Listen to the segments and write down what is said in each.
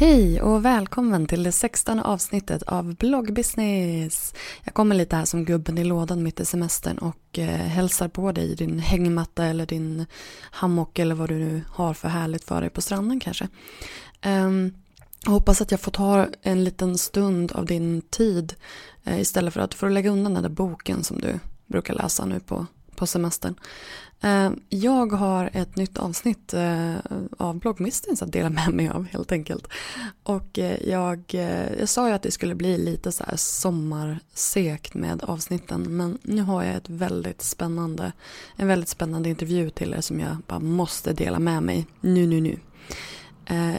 Hej och välkommen till det sextonde avsnittet av Bloggbusiness. Jag kommer lite här som gubben i lådan mitt i semestern och eh, hälsar på dig i din hängmatta eller din hammock eller vad du nu har för härligt för dig på stranden kanske. Um, jag hoppas att jag får ta en liten stund av din tid eh, istället för att, för att lägga undan den där boken som du brukar läsa nu på, på semestern. Eh, jag har ett nytt avsnitt eh, av bloggmistens att dela med mig av helt enkelt. Och eh, jag, jag sa ju att det skulle bli lite så här sommarsekt med avsnitten men nu har jag ett väldigt spännande, en väldigt spännande intervju till er som jag bara måste dela med mig nu, nu, nu.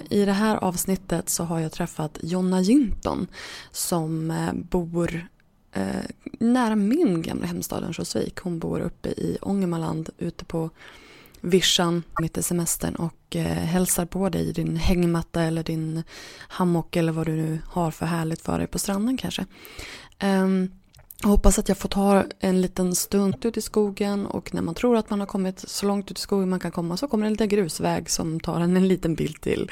I det här avsnittet så har jag träffat Jonna Jinton som bor eh, nära min gamla hemstad Örnsköldsvik. Hon bor uppe i Ångermanland ute på vischan mitt i semestern och eh, hälsar på dig i din hängmatta eller din hammock eller vad du nu har för härligt för dig på stranden kanske. Eh, hoppas att jag får ta en liten stund ut i skogen och när man tror att man har kommit så långt ut i skogen man kan komma så kommer en liten grusväg som tar en en liten bild till.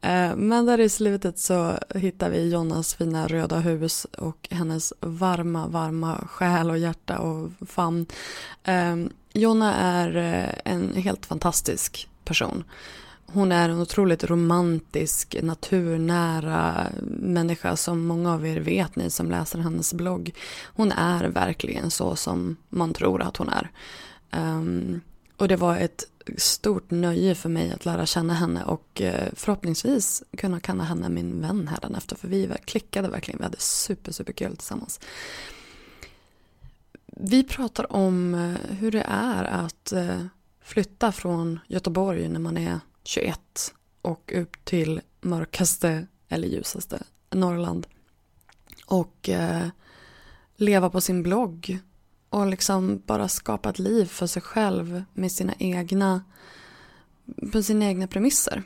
Eh, men där i slutet så hittar vi Jonas fina röda hus och hennes varma, varma själ och hjärta och famn. Ehm, Jonna är eh, en helt fantastisk person. Hon är en otroligt romantisk, naturnära människa som många av er vet, ni som läser hennes blogg. Hon är verkligen så som man tror att hon är. Um, och det var ett stort nöje för mig att lära känna henne och eh, förhoppningsvis kunna kalla henne min vän efter för vi klickade verkligen, vi hade super, super kul tillsammans. Vi pratar om eh, hur det är att eh, flytta från Göteborg när man är 21 och upp till mörkaste eller ljusaste Norrland. Och leva på sin blogg och liksom bara skapa ett liv för sig själv med sina egna, på sina egna premisser.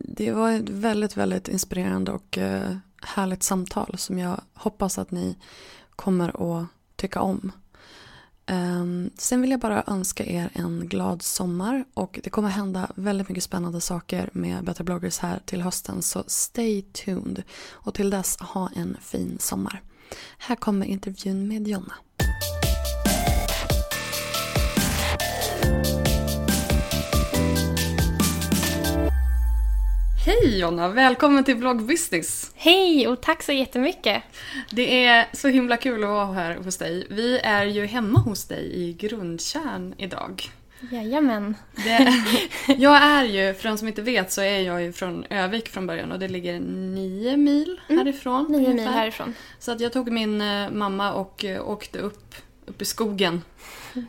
Det var ett väldigt, väldigt inspirerande och eh, härligt samtal som jag hoppas att ni kommer att tycka om. Ehm, sen vill jag bara önska er en glad sommar och det kommer hända väldigt mycket spännande saker med Better bloggers här till hösten så stay tuned och till dess ha en fin sommar. Här kommer intervjun med Jonna. Hej Jonna, välkommen till Vlogg Business. Hej och tack så jättemycket. Det är så himla kul att vara här hos dig. Vi är ju hemma hos dig i Grundkärn idag. Jajamän. Det, jag är ju, för de som inte vet, så är jag ju från Övik från början och det ligger nio mil mm. härifrån. Mm, nio mil härifrån. Så att jag tog min eh, mamma och eh, åkte upp, uppe i skogen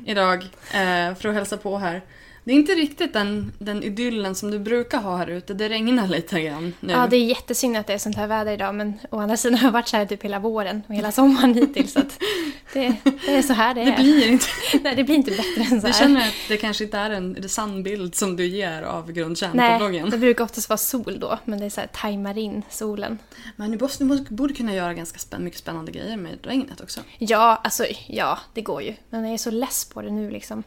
idag eh, för att hälsa på här. Det är inte riktigt den, den idyllen som du brukar ha här ute. Det regnar lite grann nu. Ja, det är jättesynd att det är sånt här väder idag men å andra sidan har jag varit så här typ hela våren och hela sommaren hittills så det, det är så här det är. Det blir inte... Nej, det blir inte bättre än så här. Jag känner att det kanske inte är en sann bild som du ger av grundkärn på Nej, bloggen. det brukar oftast vara sol då men det är så här tajmar in solen. Men du borde, du borde kunna göra ganska spänn, mycket spännande grejer med regnet också. Ja, alltså ja, det går ju. Men jag är så less på det nu liksom.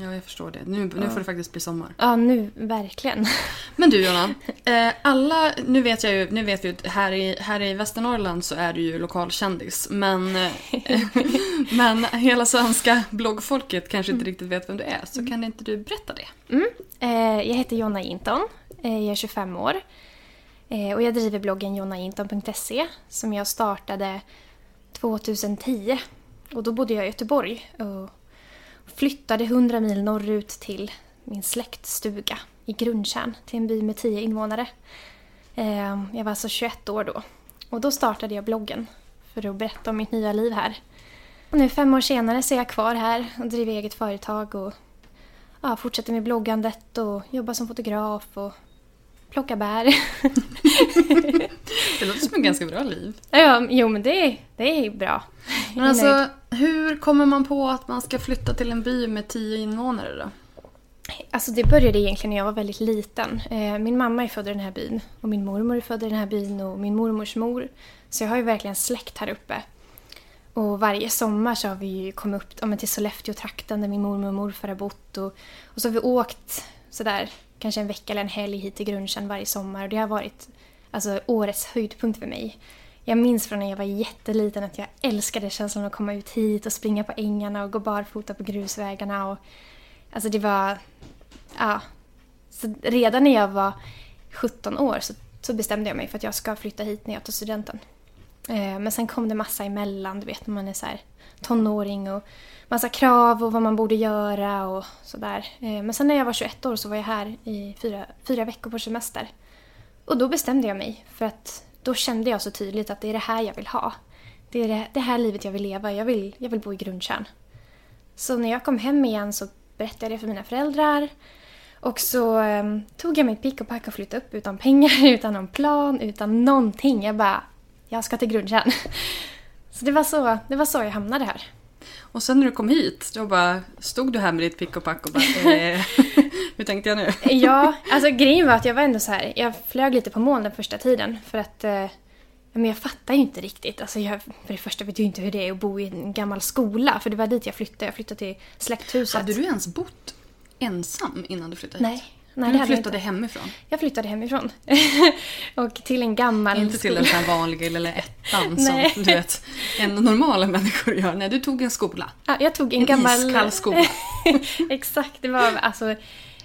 Ja, jag förstår det. Nu, nu får det faktiskt bli sommar. Ja, nu verkligen. Men du Jonna, eh, alla, nu vet jag ju, nu vet vi att här i, här i Västernorrland så är du ju lokalkändis. Men, eh, men hela svenska bloggfolket kanske inte riktigt vet vem du är. Så kan inte du berätta det? Mm. Eh, jag heter Jonna Inton. Eh, jag är 25 år. Och jag driver bloggen jonnainton.se som jag startade 2010. Och då bodde jag i Göteborg och flyttade 100 mil norrut till min släktstuga i Grundtjärn, till en by med 10 invånare. Eh, jag var alltså 21 år då. Och då startade jag bloggen för att berätta om mitt nya liv här. Och nu fem år senare så är jag kvar här och driver eget företag och ja, fortsätter med bloggandet och jobbar som fotograf och plocka bär. det låter som ett ganska bra liv. Ja, jo men det, det är bra. Men alltså, hur kommer man på att man ska flytta till en by med tio invånare då? Alltså det började egentligen när jag var väldigt liten. Eh, min mamma är född i den här byn och min mormor är född i den här byn och min mormors mor. Så jag har ju verkligen släkt här uppe. Och varje sommar så har vi ju kommit upp ja, till Sollefteå-trakten där min mormor och morfar har bott. Och, och så har vi åkt sådär kanske en vecka eller en helg hit till Grundtjärn varje sommar. Och det har varit alltså, årets höjdpunkt för mig. Jag minns från när jag var jätteliten att jag älskade känslan att komma ut hit och springa på ängarna och gå barfota på grusvägarna. Och, alltså det var... Ja. Så redan när jag var 17 år så, så bestämde jag mig för att jag ska flytta hit när jag tar studenten. Eh, men sen kom det massa emellan, du vet när man är så här tonåring och massa krav och vad man borde göra och sådär. Eh, men sen när jag var 21 år så var jag här i fyra, fyra veckor på semester. Och då bestämde jag mig för att då kände jag så tydligt att det är det här jag vill ha. Det är det, det här livet jag vill leva. Jag vill, jag vill bo i Grundtjärn. Så när jag kom hem igen så berättade jag det för mina föräldrar. Och så um, tog jag mitt pick och pack och flyttade upp utan pengar, utan någon plan, utan någonting. Jag bara, jag ska till Grundtjärn. Så det var så, det var så jag hamnade här. Och sen när du kom hit, då bara stod du här med ditt pick och pack och bara eh, Hur tänkte jag nu? ja, alltså grejen var att jag var ändå så här, jag flög lite på moln den första tiden för att eh, men jag fattar ju inte riktigt. Alltså jag, för det första vet jag inte hur det är att bo i en gammal skola för det var dit jag flyttade. Jag flyttade till släkthuset. Hade du ens bott ensam innan du flyttade hit? Nej. Nej, du flyttade jag hemifrån? Jag flyttade hemifrån. och till en gammal Inte till den här vanliga lilla ettan som du vet, en normala människor gör. Nej, du tog en skola. Ja, jag tog en, en gammal... iskall skola. Exakt, det var alltså...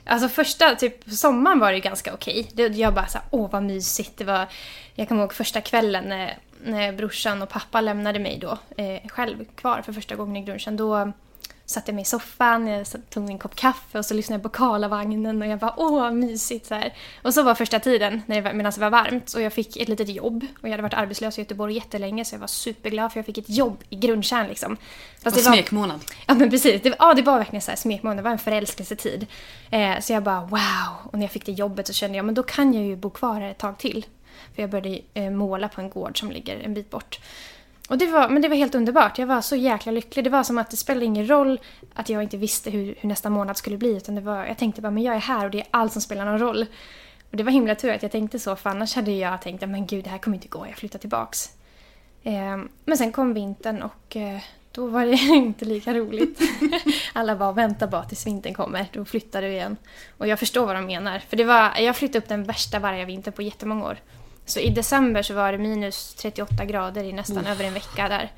Alltså första, typ sommaren var det ganska okej. Okay. Jag bara såhär, åh vad mysigt. Det var, jag kommer ihåg första kvällen när, när brorsan och pappa lämnade mig då eh, själv kvar för första gången i Grundkärn. Då satte jag mig i soffan, jag tog en kopp kaffe och så lyssnade jag på Karlavagnen och jag bara åh mysigt så här. Och så var första tiden medan det var varmt och jag fick ett litet jobb och jag hade varit arbetslös i Göteborg jättelänge så jag var superglad för jag fick ett jobb i Grundkärn liksom. Fast det var smekmånad. Ja men precis, det, ja det var verkligen så här smekmånad, det var en förälskelsetid. Eh, så jag bara wow, och när jag fick det jobbet så kände jag men då kan jag ju bo kvar här ett tag till. För jag började eh, måla på en gård som ligger en bit bort. Och det var, men det var helt underbart. Jag var så jäkla lycklig. Det var som att det spelade ingen roll att jag inte visste hur, hur nästa månad skulle bli. Utan det var, jag tänkte bara, men jag är här och det är allt som spelar någon roll. Och det var himla tur att jag tänkte så, för annars hade jag tänkt, men gud, det här kommer inte gå, jag flyttar tillbaks. Eh, men sen kom vintern och eh, då var det inte lika roligt. Alla bara vänta bara tills vintern kommer, då flyttar du igen. Och jag förstår vad de menar. För det var, jag flyttade upp den värsta vargavintern på jättemånga år. Så i december så var det minus 38 grader i nästan mm. över en vecka där.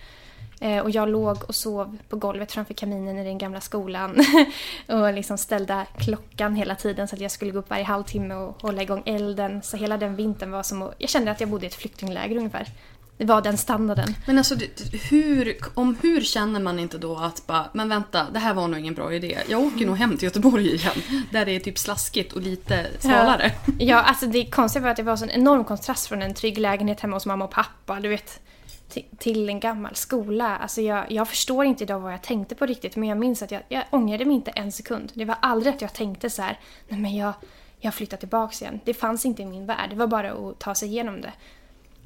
Eh, och jag låg och sov på golvet framför kaminen i den gamla skolan. och liksom ställde klockan hela tiden så att jag skulle gå upp varje halvtimme och hålla igång elden. Så hela den vintern var som att, Jag kände att jag bodde i ett flyktingläger ungefär. Var den standarden. Men alltså, hur, om hur känner man inte då att bara, men vänta, det här var nog ingen bra idé. Jag åker nog hem till Göteborg igen. Där det är typ slaskigt och lite svalare. Ja, ja alltså det konstiga var att det var en enorm kontrast från en trygg lägenhet hemma hos mamma och pappa. Du vet, ti- till en gammal skola. Alltså jag, jag förstår inte idag vad jag tänkte på riktigt men jag minns att jag, jag ångrade mig inte en sekund. Det var aldrig att jag tänkte så här, nej men jag, jag flyttar tillbaks igen. Det fanns inte i min värld, det var bara att ta sig igenom det.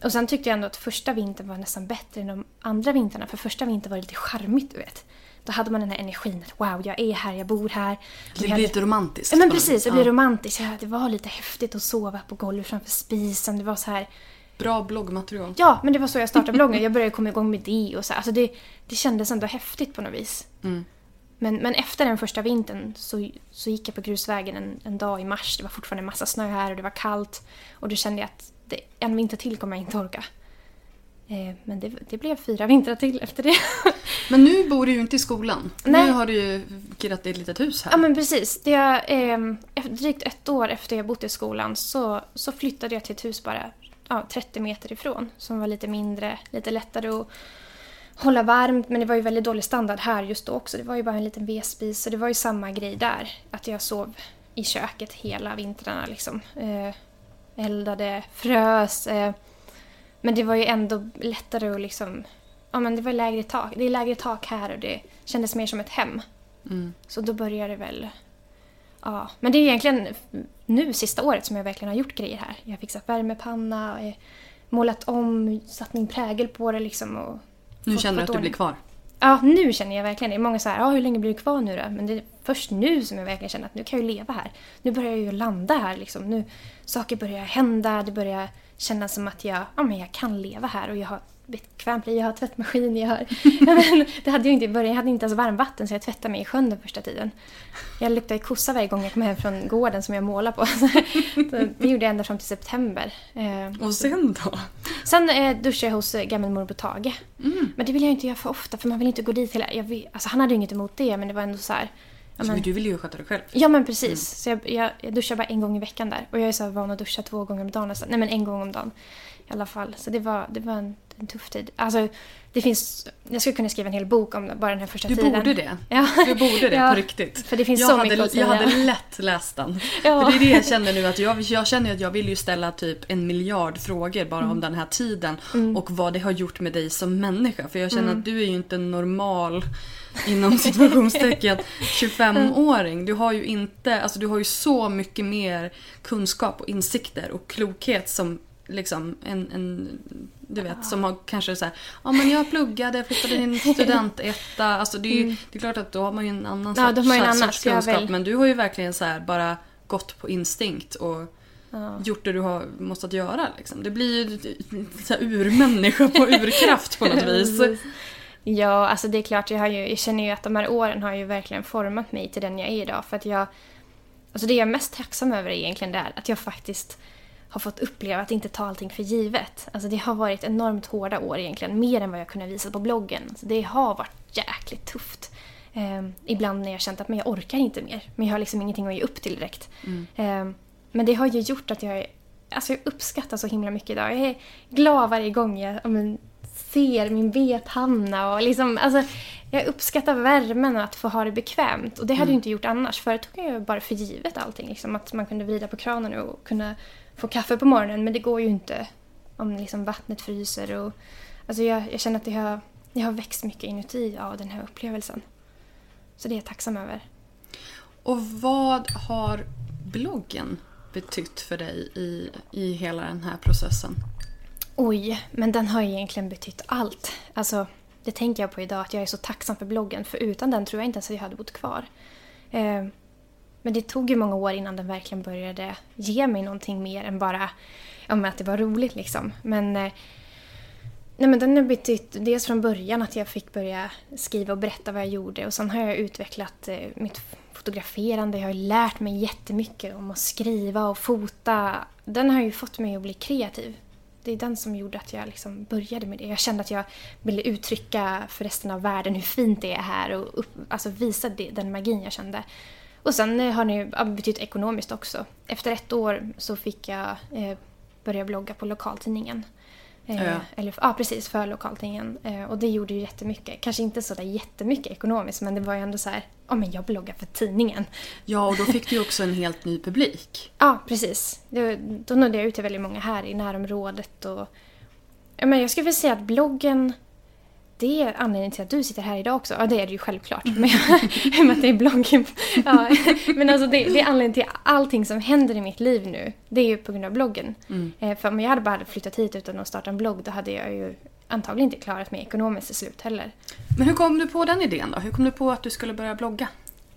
Och sen tyckte jag ändå att första vintern var nästan bättre än de andra vintrarna. För första vintern var det lite charmigt, du vet. Då hade man den här energin att wow, jag är här, jag bor här. Det blir hade- lite romantiskt. Ja men precis, det blir Ja. romantiskt. Det var lite häftigt att sova på golvet framför spisen. Det var så här... Bra bloggmaterial. Ja, men det var så jag startade bloggen. Jag började komma igång med det och så. Alltså det, det kändes ändå häftigt på något vis. Mm. Men, men efter den första vintern så, så gick jag på grusvägen en, en dag i mars. Det var fortfarande massa snö här och det var kallt. Och då kände jag att det, en vinter till kommer jag inte orka. Eh, men det, det blev fyra vintrar till efter det. Men nu bor du ju inte i skolan. Nej. Nu har du ju kirrat ett litet hus här. Ja men precis. Det, eh, drygt ett år efter jag bott i skolan så, så flyttade jag till ett hus bara ja, 30 meter ifrån. Som var lite mindre, lite lättare att hålla varmt. Men det var ju väldigt dålig standard här just då också. Det var ju bara en liten vedspis. Så det var ju samma grej där. Att jag sov i köket hela vintrarna liksom. Eh, eldade, frös. Eh, men det var ju ändå lättare att liksom... Ja men det var lägre tak. Det är lägre tak här och det kändes mer som ett hem. Mm. Så då började det väl... Ja, men det är egentligen nu sista året som jag verkligen har gjort grejer här. Jag har fixat värmepanna, eh, målat om, satt min prägel på det liksom. Och Nu känner du att du blir kvar. Ja, nu känner jag verkligen det. Många säger ja, hur länge blir du kvar nu då? Men det är först nu som jag verkligen känner att nu kan jag ju leva här. Nu börjar jag ju landa här liksom. Nu, saker börjar hända, det börjar kännas som att jag, ja, men jag kan leva här och jag har bekvämt liv, jag har tvättmaskin, jag har... Men, det hade jag inte i början, jag hade inte ens varmvatten så jag tvättade mig i sjön den första tiden. Jag luktade kossa varje gång jag kom hem från gården som jag målar på. Det gjorde jag ända fram till september. Eh, Och sen då? Sen eh, duschade jag hos eh, gammelmorbror Tage. Mm. Men det vill jag inte göra för ofta för man vill inte gå dit hela... Jag vill, alltså han hade ju inget emot det men det var ändå så här... Ja Alltså, men, du vill ju sköta dig själv. ja men precis. Så jag, jag, jag duschar bara en gång i veckan där. Och jag är så van att duscha två gånger om dagen nästan. Nej men en gång om dagen. I alla fall. Så det var, det var en, en tuff tid. Alltså det finns... Jag skulle kunna skriva en hel bok om bara den här första Du tiden. borde det. Ja. Du borde det Ja, på riktigt. För det finns jag så hade, mycket att säga. Jag hade lätt läst den. Ja. För det är det jag känner nu att jag, jag känner att jag vill ju ställa typ en miljard frågor bara Mm. om den här tiden och vad det har gjort med dig som människa. För jag känner Mm. att du är ju inte en normal inom situationstecken 25-åring. Du har ju inte, alltså du har ju så mycket mer kunskap och insikter och klokhet som liksom en, en du vet, som har kanske så här, ja men jag pluggade, flyttade till en studentetta. Alltså det är ju, det är klart att då har man ju en annan Mm. Ja, sorts, en sorts annan, jag kunskap. Men du har ju verkligen så här bara gått på instinkt och Ja. gjort det du har måste göra. Liksom. Det blir ju så här urmänniska på urkraft på något vis. Ja, alltså det är klart. Jag, har ju, jag känner ju att de här åren har ju verkligen format mig till den jag är idag. För att jag... Alltså det jag är mest tacksam över är egentligen det här, att jag faktiskt har fått uppleva att inte ta allting för givet. Alltså det har varit enormt hårda år egentligen, mer än vad jag kunde visa på bloggen. Så det har varit jäkligt tufft. Eh, ibland när jag känt att men jag orkar inte mer, men jag har liksom ingenting att ge upp till direkt. Eh, men det har ju gjort att jag, är- alltså jag uppskattar så himla mycket idag. Jag är glad varje gång jag ja, men, ser min vedpanna och liksom, alltså, jag uppskattar värmen och att få ha det bekvämt. Och det hade jag inte gjort annars. Förut tog jag bara för givet allting. Liksom, att man kunde vrida på kranen och kunna få kaffe på morgonen. Men det går ju inte om liksom vattnet fryser. Och, alltså jag, jag känner att det har, jag har växt mycket inuti av den här upplevelsen. Så det är jag tacksam över. Och vad har bloggen betytt för dig i, i hela den här processen? Oj, men den har egentligen betytt allt. Alltså, det tänker jag på idag, att jag är så tacksam för bloggen. För utan den tror jag inte ens att jag hade bott kvar. Eh, men det tog ju många år innan den verkligen började ge mig någonting mer än bara ja, att det var roligt. liksom. Men, eh, nej, men den har betytt dels från början att jag fick börja skriva och berätta vad jag gjorde. Och sen har jag utvecklat eh, mitt fotograferande. Jag har lärt mig jättemycket om att skriva och fota. Den har ju fått mig att bli kreativ. Det är den som gjorde att jag liksom började med det. Jag kände att jag ville uttrycka för resten av världen hur fint det är här och upp, alltså visa det, den magin jag kände. Och sen eh, har det ju betytt ekonomiskt också. Efter ett år så fick jag eh, börja blogga på lokaltidningen. Eh, Ja. Eller, ja, precis, för lokaltidningen. Eh, och det gjorde ju jättemycket. Kanske inte så där jättemycket ekonomiskt men det var ju ändå så här, ja men jag bloggar för tidningen. Ja, och då fick du ju också en helt ny publik. Ja, precis. Det, då nådde jag ut till väldigt många här i närområdet och Ja, men jag skulle vilja säga att bloggen det är anledningen till att du sitter här idag också. Ja, det är det ju självklart. Men i och med att det är bloggen. Ja, men alltså det, det, är anledningen till allting som händer i mitt liv nu. Det är ju på grund av bloggen. Mm. Eh, för om jag hade bara flyttat hit utan att starta en blogg då hade jag ju antagligen inte klarat mig ekonomiskt till slut heller. Men hur kom du på den idén då? Hur kom du på att du skulle börja blogga?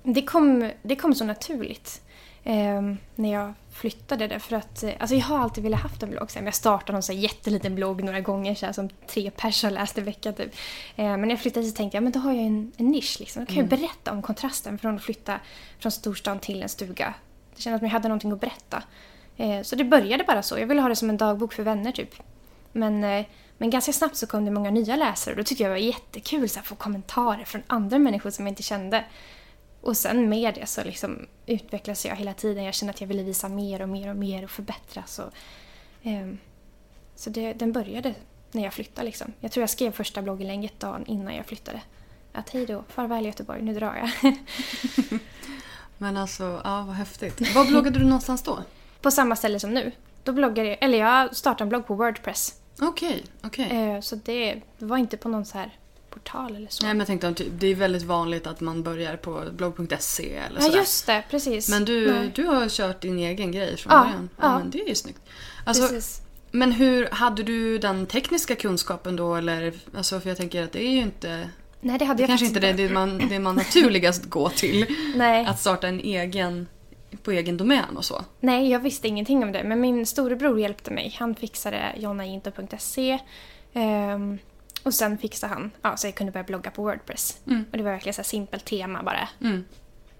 Det kom, det kom så naturligt. Eh, när jag flyttade det för att eh, alltså jag har alltid velat haft en blogg. Så jag startade en så jätteliten blogg några gånger så här, som tre personer läste i veckan typ. Eh, men när jag flyttade så tänkte jag men då har jag en, en nisch liksom. Då kan mm. jag berätta om kontrasten från att flytta från storstan till en stuga. Det kändes som jag hade någonting att berätta. Eh, så det började bara så. Jag ville ha det som en dagbok för vänner typ. Men, men ganska snabbt så kom det många nya läsare och då tyckte jag det var jättekul att få kommentarer från andra människor som jag inte kände. Och sen med det så liksom utvecklas jag hela tiden. Jag känner att jag ville visa mer och mer och mer och förbättras. Och, eh, så det, den började när jag flyttade. Liksom. Jag tror jag skrev första blogginlägget dagen innan jag flyttade. Att hej då, farväl Göteborg, nu drar jag. Men alltså, ja vad häftigt. Var bloggade du någonstans då? På samma ställe som nu. Då bloggade jag, eller jag startade en blogg på Wordpress. Okej, okay, okej. Okay. Eh, så det, det var inte på någon så här portal eller så. Nej men jag tänkte att det är väldigt vanligt att man börjar på blogg.se eller sådär. Ja just det, precis. Men du, du har kört din egen grej från ja, början. Ja, ja. men det är ju snyggt. Alltså, precis. Men hur, hade du den tekniska kunskapen då eller? Alltså för jag tänker att det är ju inte Nej, det hade det jag kanske inte det, det man, det man naturligast går till. Nej. Att starta en egen på egen domän och så? Nej, jag visste ingenting om det. Men min storebror hjälpte mig. Han fixade jonnainto.se. Um, ehm, och sen fixade han ja, så jag kunde börja blogga på Wordpress. Mm. Och det var verkligen så simpelt tema bara. Mm.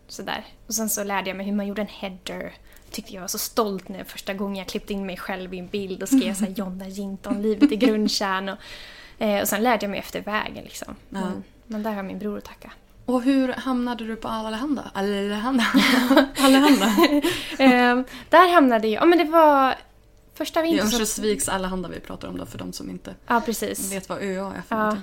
Sådär. Och sen så lärde jag mig hur man gjorde en header. Tyckte jag var så stolt när första gången jag klippte in mig själv i en bild och skrev så här Jonna Jinton, livet i grundkärn. Och, eh, och sen lärde jag mig efter vägen liksom. Ja. Men, men där har min bror att tacka. Och hur hamnade du på Allehanda? Allehanda? Allehanda? eh, där hamnade jag, ja men det var Första vintern... Det är Örnsköldsviks Allehanda vi pratar om då för de som inte ja, precis. vet vad ÖA är för ja.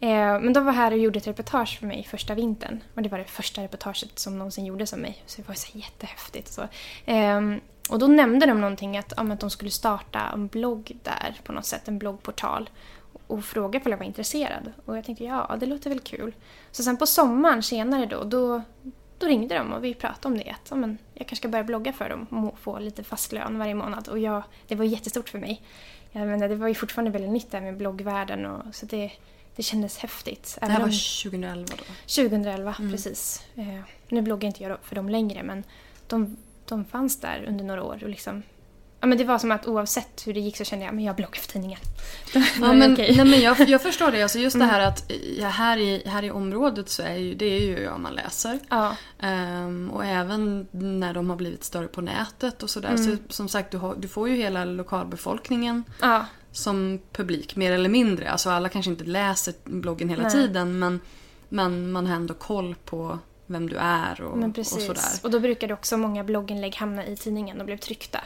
Eh, men de var här och gjorde ett reportage för mig första vintern. Och det var det första reportaget som någonsin gjordes av mig. Så det var så jättehäftigt. Så. Eh, och då nämnde de någonting att, om att de skulle starta en blogg där på något sätt, en bloggportal. Och frågade om jag var intresserad. Och jag tänkte ja, det låter väl kul. Så sen på sommaren senare då, då då ringde de och vi pratade om det. Att, men, jag kanske ska börja blogga för dem och få lite fast lön varje månad. Och jag, det var jättestort för mig. Jag menar, det var ju fortfarande väldigt nytt där med bloggvärlden. Och, så det, det kändes häftigt. Det här var 2011 då? 2011, mm. precis. Eh, nu bloggar inte jag för dem längre men de, de fanns där under några år och liksom Ja, men det var som att oavsett hur det gick så kände jag att jag bloggar för tidningen. Ja, men, okay. nej, men jag, jag förstår det. Alltså just mm. det här att ja, här, i, här i området så är ju, det är ju jag man läser. Ja. Um, och även när de har blivit större på nätet och sådär. Mm. Så som sagt, du, har, du får ju hela lokalbefolkningen ja. som publik mer eller mindre. Alltså alla kanske inte läser bloggen hela nej. tiden men, men man har ändå koll på vem du är och, och sådär. Och då brukade också många blogginlägg hamna i tidningen och blev tryckta.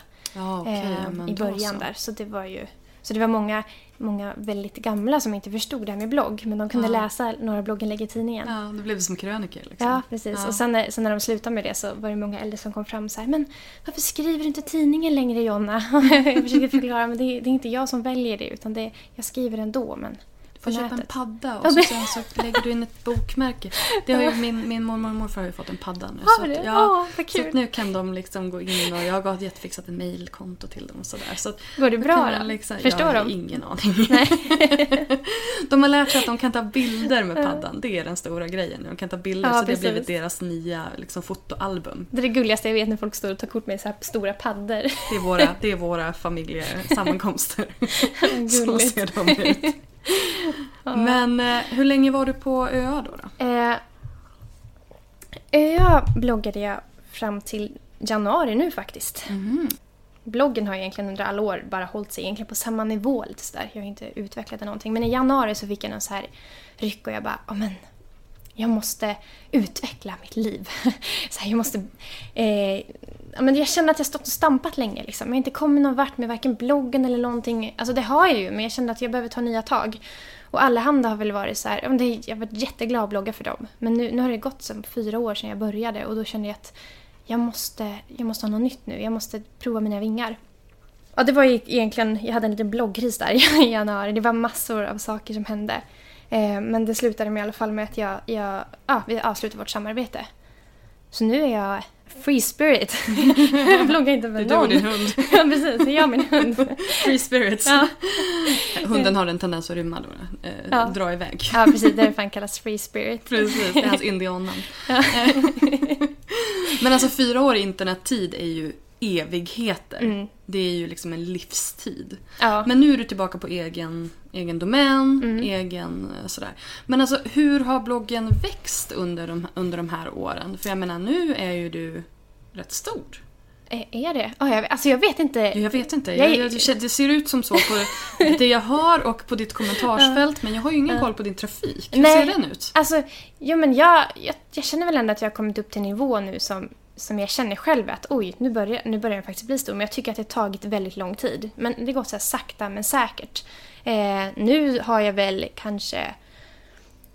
Okay, eh, I början så. där. Så det var ju... Så det var många, många väldigt gamla som inte förstod det här med blogg. Men de kunde ja. läsa några blogginlägg i tidningen. Ja, det blev som krönikor. Liksom. Ja, precis. Ja. Och sen när, sen när de slutade med det så var det många äldre som kom fram och sa Men varför skriver du inte tidningen längre Jonna? jag försökte förklara men det, det, är inte jag som väljer det utan det, jag skriver ändå. Men får köpa en padda och så, sen så lägger du in ett bokmärke. Det har ju, min, min mormor och morfar har ju fått en padda nu. Har så, att, ja, oh, så nu kan de liksom gå in och jag har jättefixat ett mailkonto till dem och sådär. Så Går det bra då? Liksom, Förstår jag de? Jag har ingen aning. de har lärt sig att de kan ta bilder med paddan. Det är den stora grejen. De kan ta bilder ja, så precis. det har blivit deras nya liksom, fotoalbum. Det är det gulligaste jag vet när folk står och tar kort med så här stora paddor. Det är våra, det är våra familjesammankomster. så ser de ut. Men eh, hur länge var du på ÖA då? då? Eh, ÖA bloggade jag fram till januari nu faktiskt. Mm. Bloggen har egentligen under alla år bara hållit sig egentligen på samma nivå lite sådär. Jag har inte utvecklat någonting. Men i januari så fick jag en så här ryck och jag bara, men jag måste utveckla mitt liv. så här, jag måste... Eh, men jag känner att jag stått och stampat länge. Liksom. Jag har inte kommit någon vart med varken bloggen eller någonting. Alltså det har jag ju, men jag kände att jag behöver ta nya tag. Och Allehanda har väl varit så här, jag har varit jätteglad att blogga för dem. Men nu, nu har det gått som fyra år sedan jag började och då kände jag att jag måste, jag måste ha något nytt nu. Jag måste prova mina vingar. Ja, det var ju egentligen, jag hade en liten bloggkris där i januari. Det var massor av saker som hände. Eh, men det slutade med i alla fall med att jag, jag, ja, vi avslutade vårt samarbete. Så nu är jag free spirit. jag bloggar inte med Det är du och någon. din hund. ja, precis. Det är jag och min hund. Free spirits. Ja. Hunden har en tendens att rymma då. Eh, Ja. Dra iväg. ja, precis. Det är fan kallas free spirit. Precis, det är hans indiannamn. Men alltså fyra år i internettid är ju evigheter. Mm. Det är ju liksom en livstid. Ja. Men nu är du tillbaka på egen, egen domän, Mm. egen eh, sådär. Men alltså hur har bloggen växt under de, under de här åren? För jag menar nu är ju du rätt stor. Är det? Oh, jag, alltså jag vet inte. Jag vet inte, Jag- jag, jag, det ser ut som så på det jag hör och på ditt kommentarsfält men jag har ju ingen koll på din trafik. Hur Nej. ser den ut? Alltså, jo men jag, jag, jag känner väl ändå att jag har kommit upp till en nivå nu som, som jag känner själv att oj, nu börjar, nu börjar jag faktiskt bli stor. Men jag tycker att det har tagit väldigt lång tid. Men det går så här sakta men säkert. Eh, nu har jag väl kanske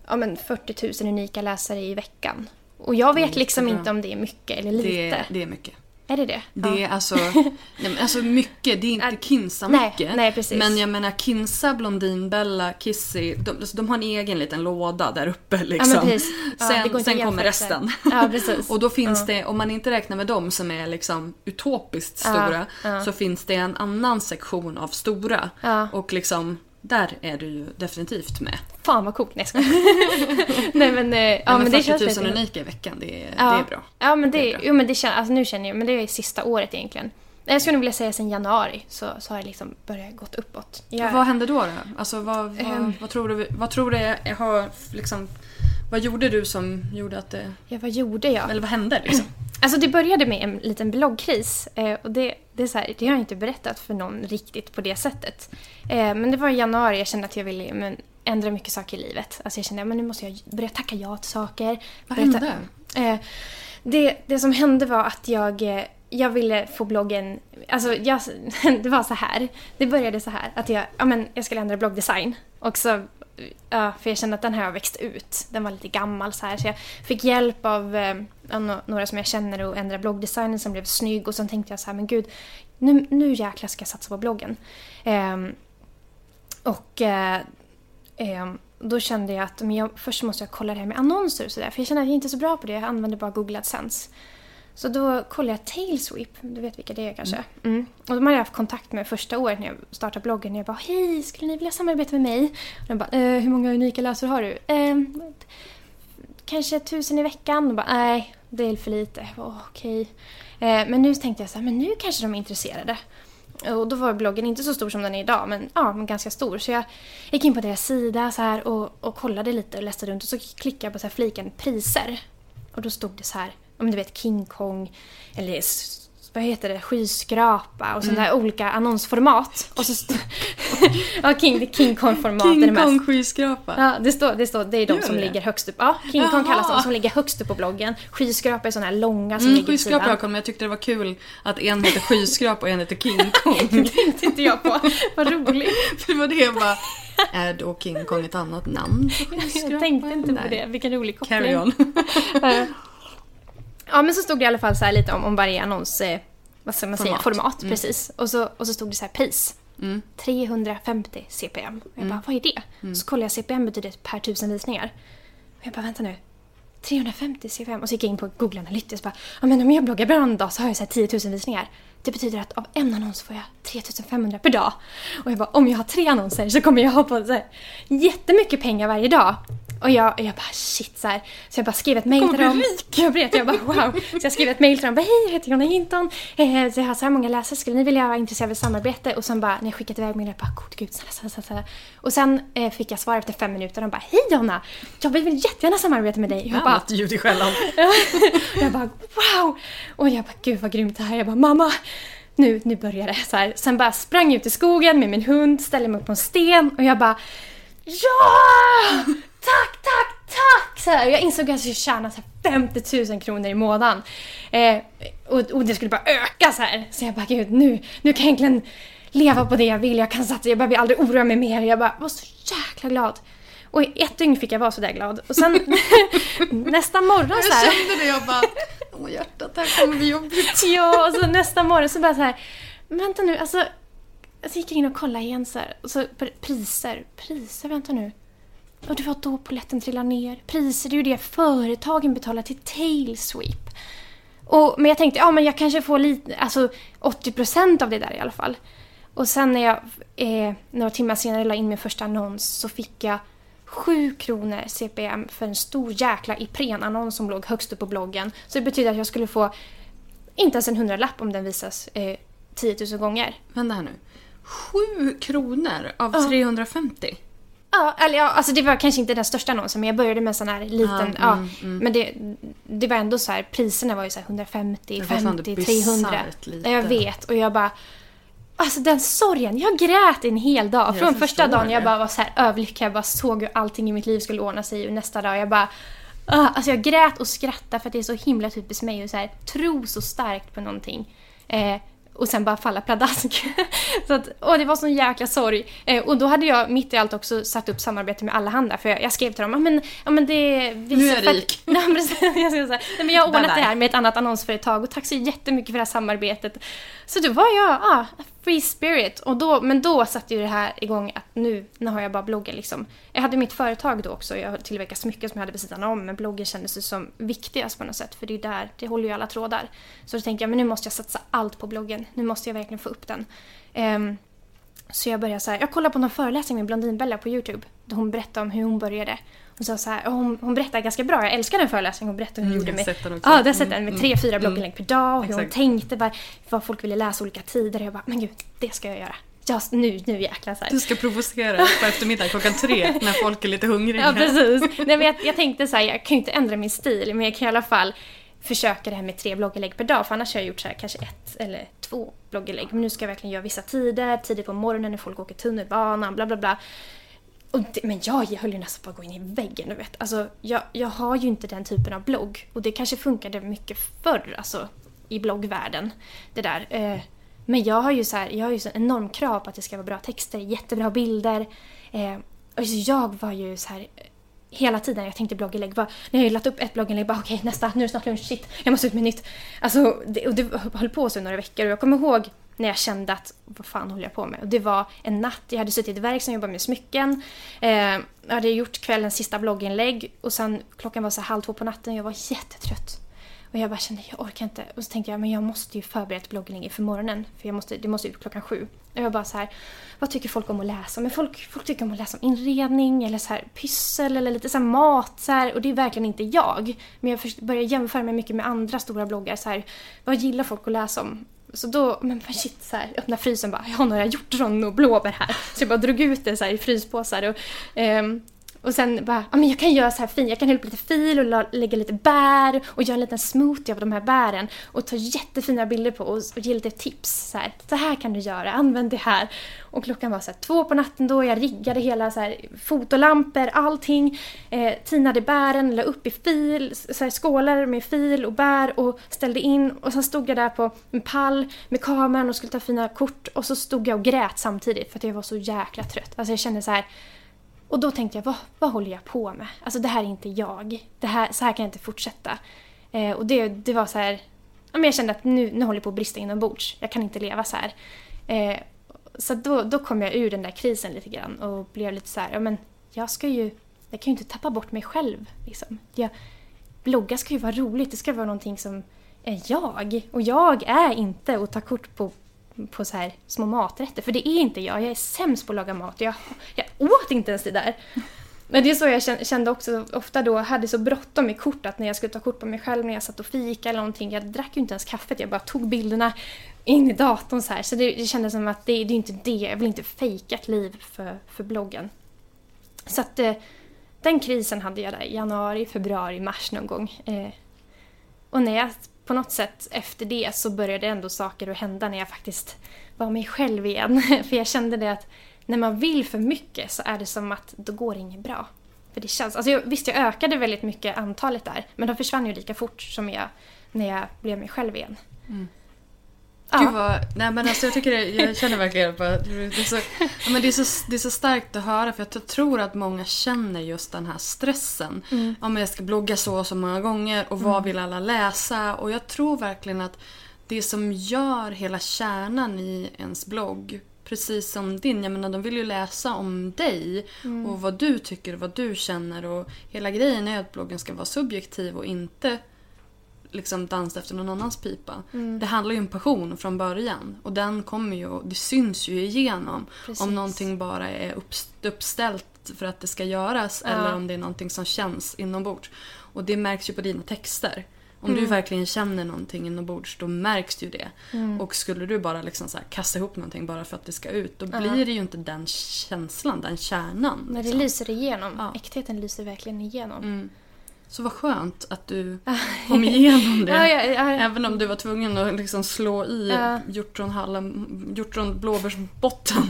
ja, men 40 000 unika läsare i veckan. Och jag vet liksom jättebra. inte om det är mycket eller lite. Det, det är mycket. Är det det? Det är alltså, nej, men alltså mycket, det är inte Kinsa nej, mycket. nej, precis. Men jag menar Kinsa, Blondinbella, Kissy, de, alltså, de har en egen liten låda där uppe liksom. Ja, men precis. Ja, sen sen kommer resten. Ja, precis. Och då finns det, om man inte räknar med dem som är liksom utopiskt Ja, stora, ja. så finns det en annan sektion av stora. Ja. Och liksom, där är du ju definitivt med. Fan vad coolt. Nej, jag. Nej men, eh, ja, Ja, men men det 40 känns 000 lite... unika i veckan, det är, Ja. det är bra. Ja, men det, Det är bra. jo, men det känns, alltså nu känner jag, men det är sista året egentligen. Jag skulle vilja säga sen januari så, så har det liksom börjat gått uppåt. Jag, Vad hände då? då? Alltså, vad, vad, Ehm. vad tror du, vad tror du har liksom, vad gjorde du som gjorde att det, ja, vad gjorde jag? eller vad hände liksom? Alltså det började med en liten bloggkris. Eh, och det, det, är så här, det har jag inte berättat för någon riktigt på det sättet. Eh, men det var i januari jag kände att jag ville men, ändra mycket saker i livet. Alltså jag kände att nu måste jag börja tacka ja till saker. Vad hände? Eh, det, det som hände var att jag, jag ville få bloggen... Alltså jag, det var så här. Det började så här att jag, ja, men jag skulle ändra bloggdesign. Och så, ja, för jag kände att den här har växt ut. Den var lite gammal så här. Så jag fick hjälp av eh, av några som jag känner att ändra bloggdesignen som blev snygg. Och sen tänkte jag så här, men gud, nu, nu jäklar ska jag satsa på bloggen. Ehm, och eh, ehm, då kände jag att men jag, först måste jag kolla det här med annonser och sådär. För jag känner att jag inte är så bra på det. Jag använder bara Google AdSense. Så då kollade jag Tailsweep. Du vet vilka det är kanske? Mm. Och de hade jag haft kontakt med första året när jag startade bloggen. Jag bara hej, skulle ni vilja samarbeta med mig? Och de bara eh, hur många unika läsare har du? Ehm, kanske tusen i veckan. Och bara nej, det är för lite. Jag bara, "Åh, Okej. Eh, men nu tänkte jag så här, men nu kanske de är intresserade. Och då var bloggen inte så stor som den är idag, men, ja, men ganska stor. Så jag gick in på deras sida så här, och, och kollade lite och läste runt och så klickade jag på så här fliken priser. Och då stod det så här, om du vet King Kong, eller vad heter det, skyskrapa och sådana Mm. där olika annonsformat. Och så ja, King, King Kong-format. King. Kong skyskrapa. Ja, det står, det står, det är de Gör som det? ligger högst upp. Ja, King Kong Jaha. kallas de som ligger högst upp på bloggen. Skyskrapa är sådana här långa som Mm, ligger skyskrapa jag men jag tyckte det var kul att en heter skyskrapa och en heter King Kong. Det tänkte jag på. Vad roligt. För det var det jag bara, är då King Kong ett annat namn? Jag tänkte inte på det. Vilken rolig koppling. Carry on. Ja, men så stod det i alla fall så lite om, om varje annons... Eh, vad ska man säga? Format. Format, Mm. precis. Och så, och så stod det så här pris. Mm. 350 CPM. Och jag bara, vad är det? Så kollade jag CPM betyder per tusen visningar. Och jag bara, vänta nu. 350 CPM. Och så gick jag in på Google Analytics och bara, ja men om jag bloggar varannan dag så har jag så här 10 000 visningar. Det betyder att av en annons får jag 3500 per dag. Och jag bara, om jag har tre annonser så kommer jag ha på så här, jättemycket pengar varje dag. Och jag, jag bara shit så här. Så jag bara skrev ett kommer till dem. rik. Jag vet, jag bara wow. Så jag skrev ett mejl till dem. Hej, jag heter Jonna Hinton. Eh, så jag har så här många läsare. Skulle ni vilja vara intresserade av samarbete? Och sen bara, när jag skickat iväg mejlet, bara gode gud, snälla, snälla, snälla. Och sen eh, fick jag svar efter fem minuter. De bara, hej Jonna! Jag vill jättegärna samarbeta med dig. Jag bara, Annat ljud i skällan. jag bara wow! Och jag bara gud vad grymt det här är. Jag bara mamma, nu, nu börjar det. Så här. Sen bara sprang jag ut i skogen med min hund, ställde mig upp på en sten och jag bara ja! Tack, tack, tack! Så här, jag insåg att jag skulle tjäna så här 50 000 kronor i månaden. Eh, och, och det skulle bara öka så här. Så jag bara gud nu, nu kan jag egentligen leva på det jag vill. Jag kan satsa, jag behöver aldrig oroa mig mer. Jag bara var så jäkla glad. Och i ett dygn fick jag vara så där glad. Och sen nästa morgon så Jag här. kände det, jag bara, åh hjärtat, det här kommer bli jobbigt. Ja, och så nästa morgon så bara så här. Vänta nu, alltså så gick jag in och kollade igen så här. Och så pr- priser. Priser, vänta nu. Och det var då poletten trillade ner. Priser, det är ju det företagen betalar till Tailsweep. Och, men jag tänkte, ja men jag kanske får lite, alltså 80% av det där i alla fall. Och sen när jag eh, några timmar senare la in min första annons så fick jag 7 kronor CPM för en stor jäkla Ipren-annons som låg högst upp på bloggen. Så det betyder att jag skulle få inte ens en hundralapp om den visas eh, 10 000 gånger. Vänta här nu. 7 kronor av 350? Ja, eller ja, alltså det var kanske inte den största annonsen men jag började med en sån här liten, Ja, ja. mm, mm. Men det, det var ändå så här, priserna var ju så här 150, Det var fan 50, det 300. bisarrt lite. Ja, jag vet och jag bara Alltså den sorgen, jag grät en hel dag. Från första dagen jag bara var så här överlycklig, jag bara såg hur allting i mitt liv skulle ordna sig och nästa dag jag bara ah, Alltså jag grät och skrattade för att det är så himla typiskt mig att så här, tro så starkt på någonting. Eh, och sen bara falla pladask. så att, åh, det var sån jäkla sorg. Eh, och då hade jag mitt i allt också satt upp samarbete med Allehanda för jag, jag skrev till dem, ja men, ja, men det... Vi, Nu är jag för att- rik. Nej, men precis. jag, ska säga, nej, men jag har ordnat det här med ett annat annonsföretag och tack så jättemycket för det här samarbetet. Så då var jag, ah, free spirit. Och då, men då satte ju det här igång att nu, nu har jag bara bloggen liksom. Jag hade mitt företag då också, jag tillverkade smycken som jag hade vid sidan om, men bloggen kändes ju som viktigast på något sätt, för det är där, det håller ju alla trådar. Så då tänkte jag, men nu måste jag satsa allt på bloggen, nu måste jag verkligen få upp den. Um, så jag började så här, jag kollade på någon föreläsning med Blondinbella på Youtube. Där hon berättade om hur hon började. Hon sa så här, och hon, hon berättade ganska bra, jag älskar den föreläsningen hon berättade hur hon Mm, gjorde med... den också. Ja, sett den med mm, tre, fyra mm. blogginlägg per dag. Hur hon tänkte, vad, vad folk ville läsa olika tider. Och jag bara, men gud, det ska jag göra. Just, nu, nu jäklar så här. Du ska provocera på eftermiddag klockan tre när folk är lite hungriga. Ja, precis. Nej, men jag, jag tänkte så här, jag kan ju inte ändra min stil, men jag kan i alla fall försöka det här med tre blogginlägg per dag. För annars har jag gjort så här, kanske ett eller två blogginlägg. Men nu ska jag verkligen göra vissa tider, tidigt på morgonen när folk åker tunnelbanan, bla bla bla. Och det, men jag höll ju nästan på att gå in i väggen, du vet. Alltså, jag, jag har ju inte den typen av blogg. Och det kanske funkade mycket förr, alltså i bloggvärlden. Det där. Eh, men jag har ju så här, jag har ju så enorm krav på att det ska vara bra texter, jättebra bilder. Eh, och så jag var ju så här eh, hela tiden jag tänkte blogginlägg. Bara, när jag lagt upp ett blogginlägg, bara okej nästa, nu är det snart lunch, shit, jag måste ut med nytt. Alltså, det, och det höll på så i några veckor och jag kommer ihåg när jag kände att vad fan håller jag på med? Och det var en natt, jag hade suttit i verk som jobbade med smycken. Eh, jag hade gjort kvällens sista blogginlägg och sen klockan var så här halv två på natten och jag var jättetrött. Och jag bara kände, jag orkar inte. Och så tänkte jag, men jag måste ju förbereda ett blogginlägg inför morgonen. För jag måste, det måste ut klockan sju. Och jag bara så här, vad tycker folk om att läsa? Men folk, folk tycker om att läsa om inredning eller så här pyssel eller lite så här mat. Så här, och det är verkligen inte jag. Men jag började börjar jämföra mig mycket med andra stora bloggar. Så här, vad gillar folk att läsa om? Så då, men shit, så här, öppnade frysen bara, jag har några hjortron och blåbär här. Så jag bara drog ut det så här i fryspåsar. Och, eh, och sen bara, ja men jag kan göra så här fint, jag kan hälla upp lite fil och lägga lite bär och göra en liten smoothie av de här bären och ta jättefina bilder på och, och ge lite tips. Så här, så här kan du göra, använd det här. Och klockan var så här två på natten då, jag riggade hela så här fotolampor, allting. Eh, tinade bären, la upp i fil, så här skålar med fil och bär och ställde in. Och sen stod jag där på en pall med kameran och skulle ta fina kort och så stod jag och grät samtidigt för att jag var så jäkla trött. Alltså jag kände så här och då tänkte jag, vad, vad håller jag på med? Alltså det här är inte jag. Det här, så här kan jag inte fortsätta. Eh, och det, det var så här, jag kände att nu, nu håller jag på att brista inombords. Jag kan inte leva så här. Eh, så då, då kom jag ur den där krisen lite grann och blev lite så här, ja men jag ska ju, jag kan ju inte tappa bort mig själv. Liksom. Jag, blogga ska ju vara roligt, det ska vara någonting som är jag. Och jag är inte att ta kort på på så här små maträtter. För det är inte jag. Jag är sämst på att laga mat. Jag, jag åt inte ens det där. Men det är så jag kände också ofta då. Jag hade så bråttom med kort att när jag skulle ta kort på mig själv när jag satt och fika eller någonting. Jag drack ju inte ens kaffet. Jag bara tog bilderna in i datorn så här. Så det, det kändes som att det, det är inte det. Jag vill inte fejka ett liv för, för bloggen. Så att eh, den krisen hade jag där i januari, februari, mars någon gång. Eh, och när jag på något sätt efter det så började ändå saker att hända när jag faktiskt var mig själv igen. För jag kände det att när man vill för mycket så är det som att då går det inget bra. För det känns, alltså jag, visst jag ökade väldigt mycket antalet där men de försvann ju lika fort som jag när jag blev mig själv igen. Mm. Gud vad, nej men alltså jag tycker det, jag känner verkligen att det är, så, ja, men det, är så, det är så starkt att höra för jag tror att många känner just den här stressen. Ja, men jag ska blogga så och så många gånger och vad vill alla läsa? Och jag tror verkligen att det som gör hela kärnan i ens blogg precis som din. Jag menar, de vill ju läsa om dig Mm. och vad du tycker och vad du känner. Och hela grejen är att bloggen ska vara subjektiv och inte liksom dansa efter någon annans pipa. Mm. Det handlar ju om passion från början och den kommer ju, det syns ju igenom. Precis. Om någonting bara är upps- uppställt för att det ska göras Ja. eller om det är någonting som känns inombords. Och det märks ju på dina texter. Om Mm. du verkligen känner någonting inombords då märks ju det. Mm. Och skulle du bara liksom så kasta ihop någonting bara för att det ska ut då blir det ju inte den känslan, den kärnan. Men det liksom. lyser igenom. Ja. Äktheten lyser verkligen igenom. Mm. Så vad skönt att du kom igenom det. Ja, ja, ja. Även om du var tvungen att liksom slå i Ja. hjortronhallen, hjortronblåbärsbotten.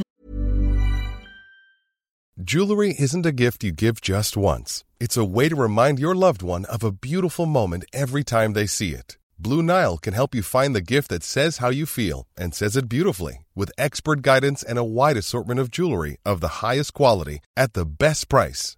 Jewelry isn't a gift you give just once. It's a way to remind your loved one of a beautiful moment every time they see it. Blue Nile can help you find the gift that says how you feel and says it beautifully with expert guidance and a wide assortment of jewelry of the highest quality at the best price.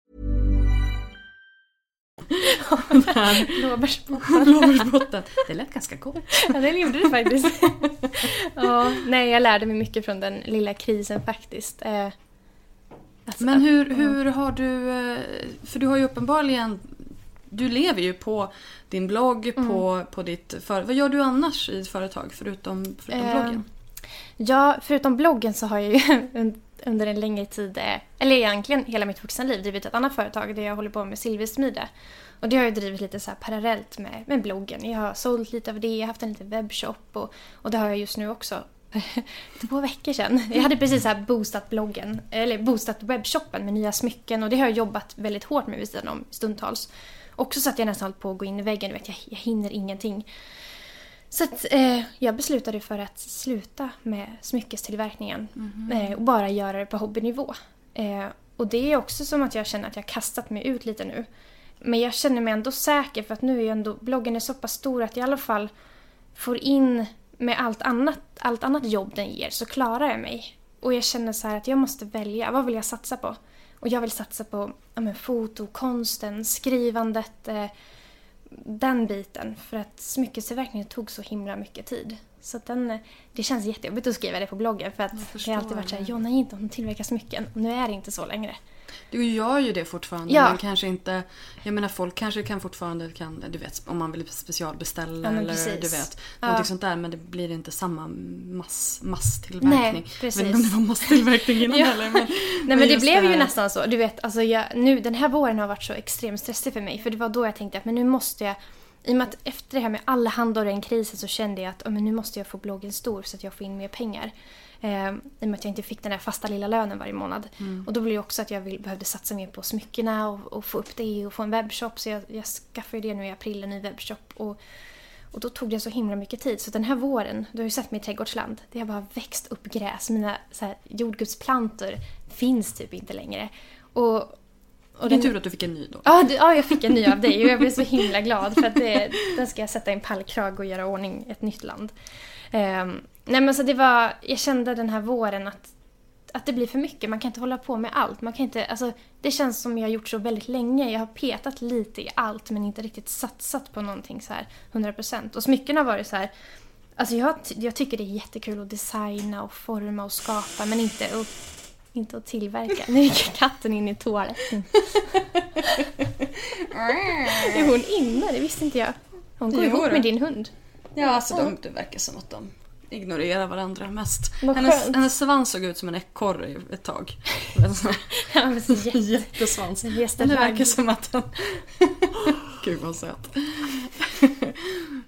Blåbärsbotten. Blåbärsbotten. Det lät ganska gott. Ja, det gjorde det faktiskt. ja, nej, jag lärde mig mycket från den lilla krisen faktiskt. Eh, alltså, Men hur, hur har du... eh, För du har ju uppenbarligen... Du lever ju på din blogg, på, på ditt företag. Vad gör du annars i ett företag förutom, förutom Eh, bloggen? Ja, förutom bloggen så har jag ju under en längre tid, eh, eller egentligen hela mitt vuxna liv, drivit ett annat företag där jag håller på med silversmide. Och det har jag drivit lite så här parallellt med, med bloggen. Jag har sålt lite av det, jag har haft en liten webbshop och, och det har jag just nu också. Två veckor sedan. Jag hade precis så här boostat bloggen, eller boostat webbshoppen med nya smycken och det har jag jobbat väldigt hårt med vid sidan om stundtals. Också så att jag nästan hållit på att gå in i väggen, du vet, jag, jag hinner ingenting. Så att, eh, jag beslutade för att sluta med smyckestillverkningen eh, och bara göra det på hobbynivå. Eh, och det är också som att jag känner att jag har kastat mig ut lite nu. Men jag känner mig ändå säker för att nu är ju ändå bloggen är så pass stor att jag i alla fall får in med allt annat, allt annat jobb den ger så klarar jag mig. Och jag känner så att jag måste välja, vad vill jag satsa på? Och jag vill satsa på ja, men, foto, konsten, skrivandet, eh, den biten. För att smyckestillverkningen tog så himla mycket tid. Så den, det känns jättejobbigt att skriva det på bloggen för att det har alltid varit så här, Jonna är inte hon tillverkar smycken. Och nu är det inte så längre. Du gör ju det fortfarande Ja. men kanske inte... Jag menar folk kanske kan fortfarande kan, du vet om man vill specialbeställa Ja, men eller precis. du vet Ja. någonting sånt där men det blir inte samma mass, masstillverkning. Nej, precis. Jag vet inte om det var masstillverkning innan Ja. heller. Men, Nej men, det just blev ju här- nästan så. Du vet, alltså jag, nu, den här våren har varit så extremt stressig för mig. För det var då jag tänkte att men nu måste jag... I och med att efter det här med alla handor och den krisen så kände jag att ja, men nu måste jag få bloggen stor så att jag får in mer pengar. Eh, I och med att jag inte fick den där fasta lilla lönen varje månad. Och då blev det också att jag vill, behövde satsa mer på smyckena och, och få upp det och få en webbshop. Så jag, jag skaffade det nu i april, en ny webbshop. Och, och då tog det så himla mycket tid. Så den här våren, du har ju sett mig i trädgårdsland. Det har bara växt upp gräs. Mina så här, jordgubbsplantor finns typ inte längre. Och, och Din den- tur att du fick en ny då. Ja, du, ja, jag fick en ny av dig och jag blev så himla glad för att det, den ska jag sätta i en pallkrag och göra ordning ett nytt land. Ehm, nej men så det var, jag kände den här våren att, att det blir för mycket. Man kan inte hålla på med allt. Man kan inte, alltså, det känns som jag har gjort så väldigt länge. Jag har petat lite i allt men inte riktigt satsat på någonting så här 100%. Och smycken har varit så här, alltså jag, jag tycker det är jättekul att designa och forma och skapa men inte att inte att tillverka. Nu gick katten in i toaletten. är hon inne? Det visste inte jag. Hon går Jo, ihop med din hund. Ja, alltså de, det verkar som att de ignorerar varandra mest. Hennes, hennes svans såg ut som en ekorre ett tag. Jättesvans. Men det verkar som att den... Gud vad söt.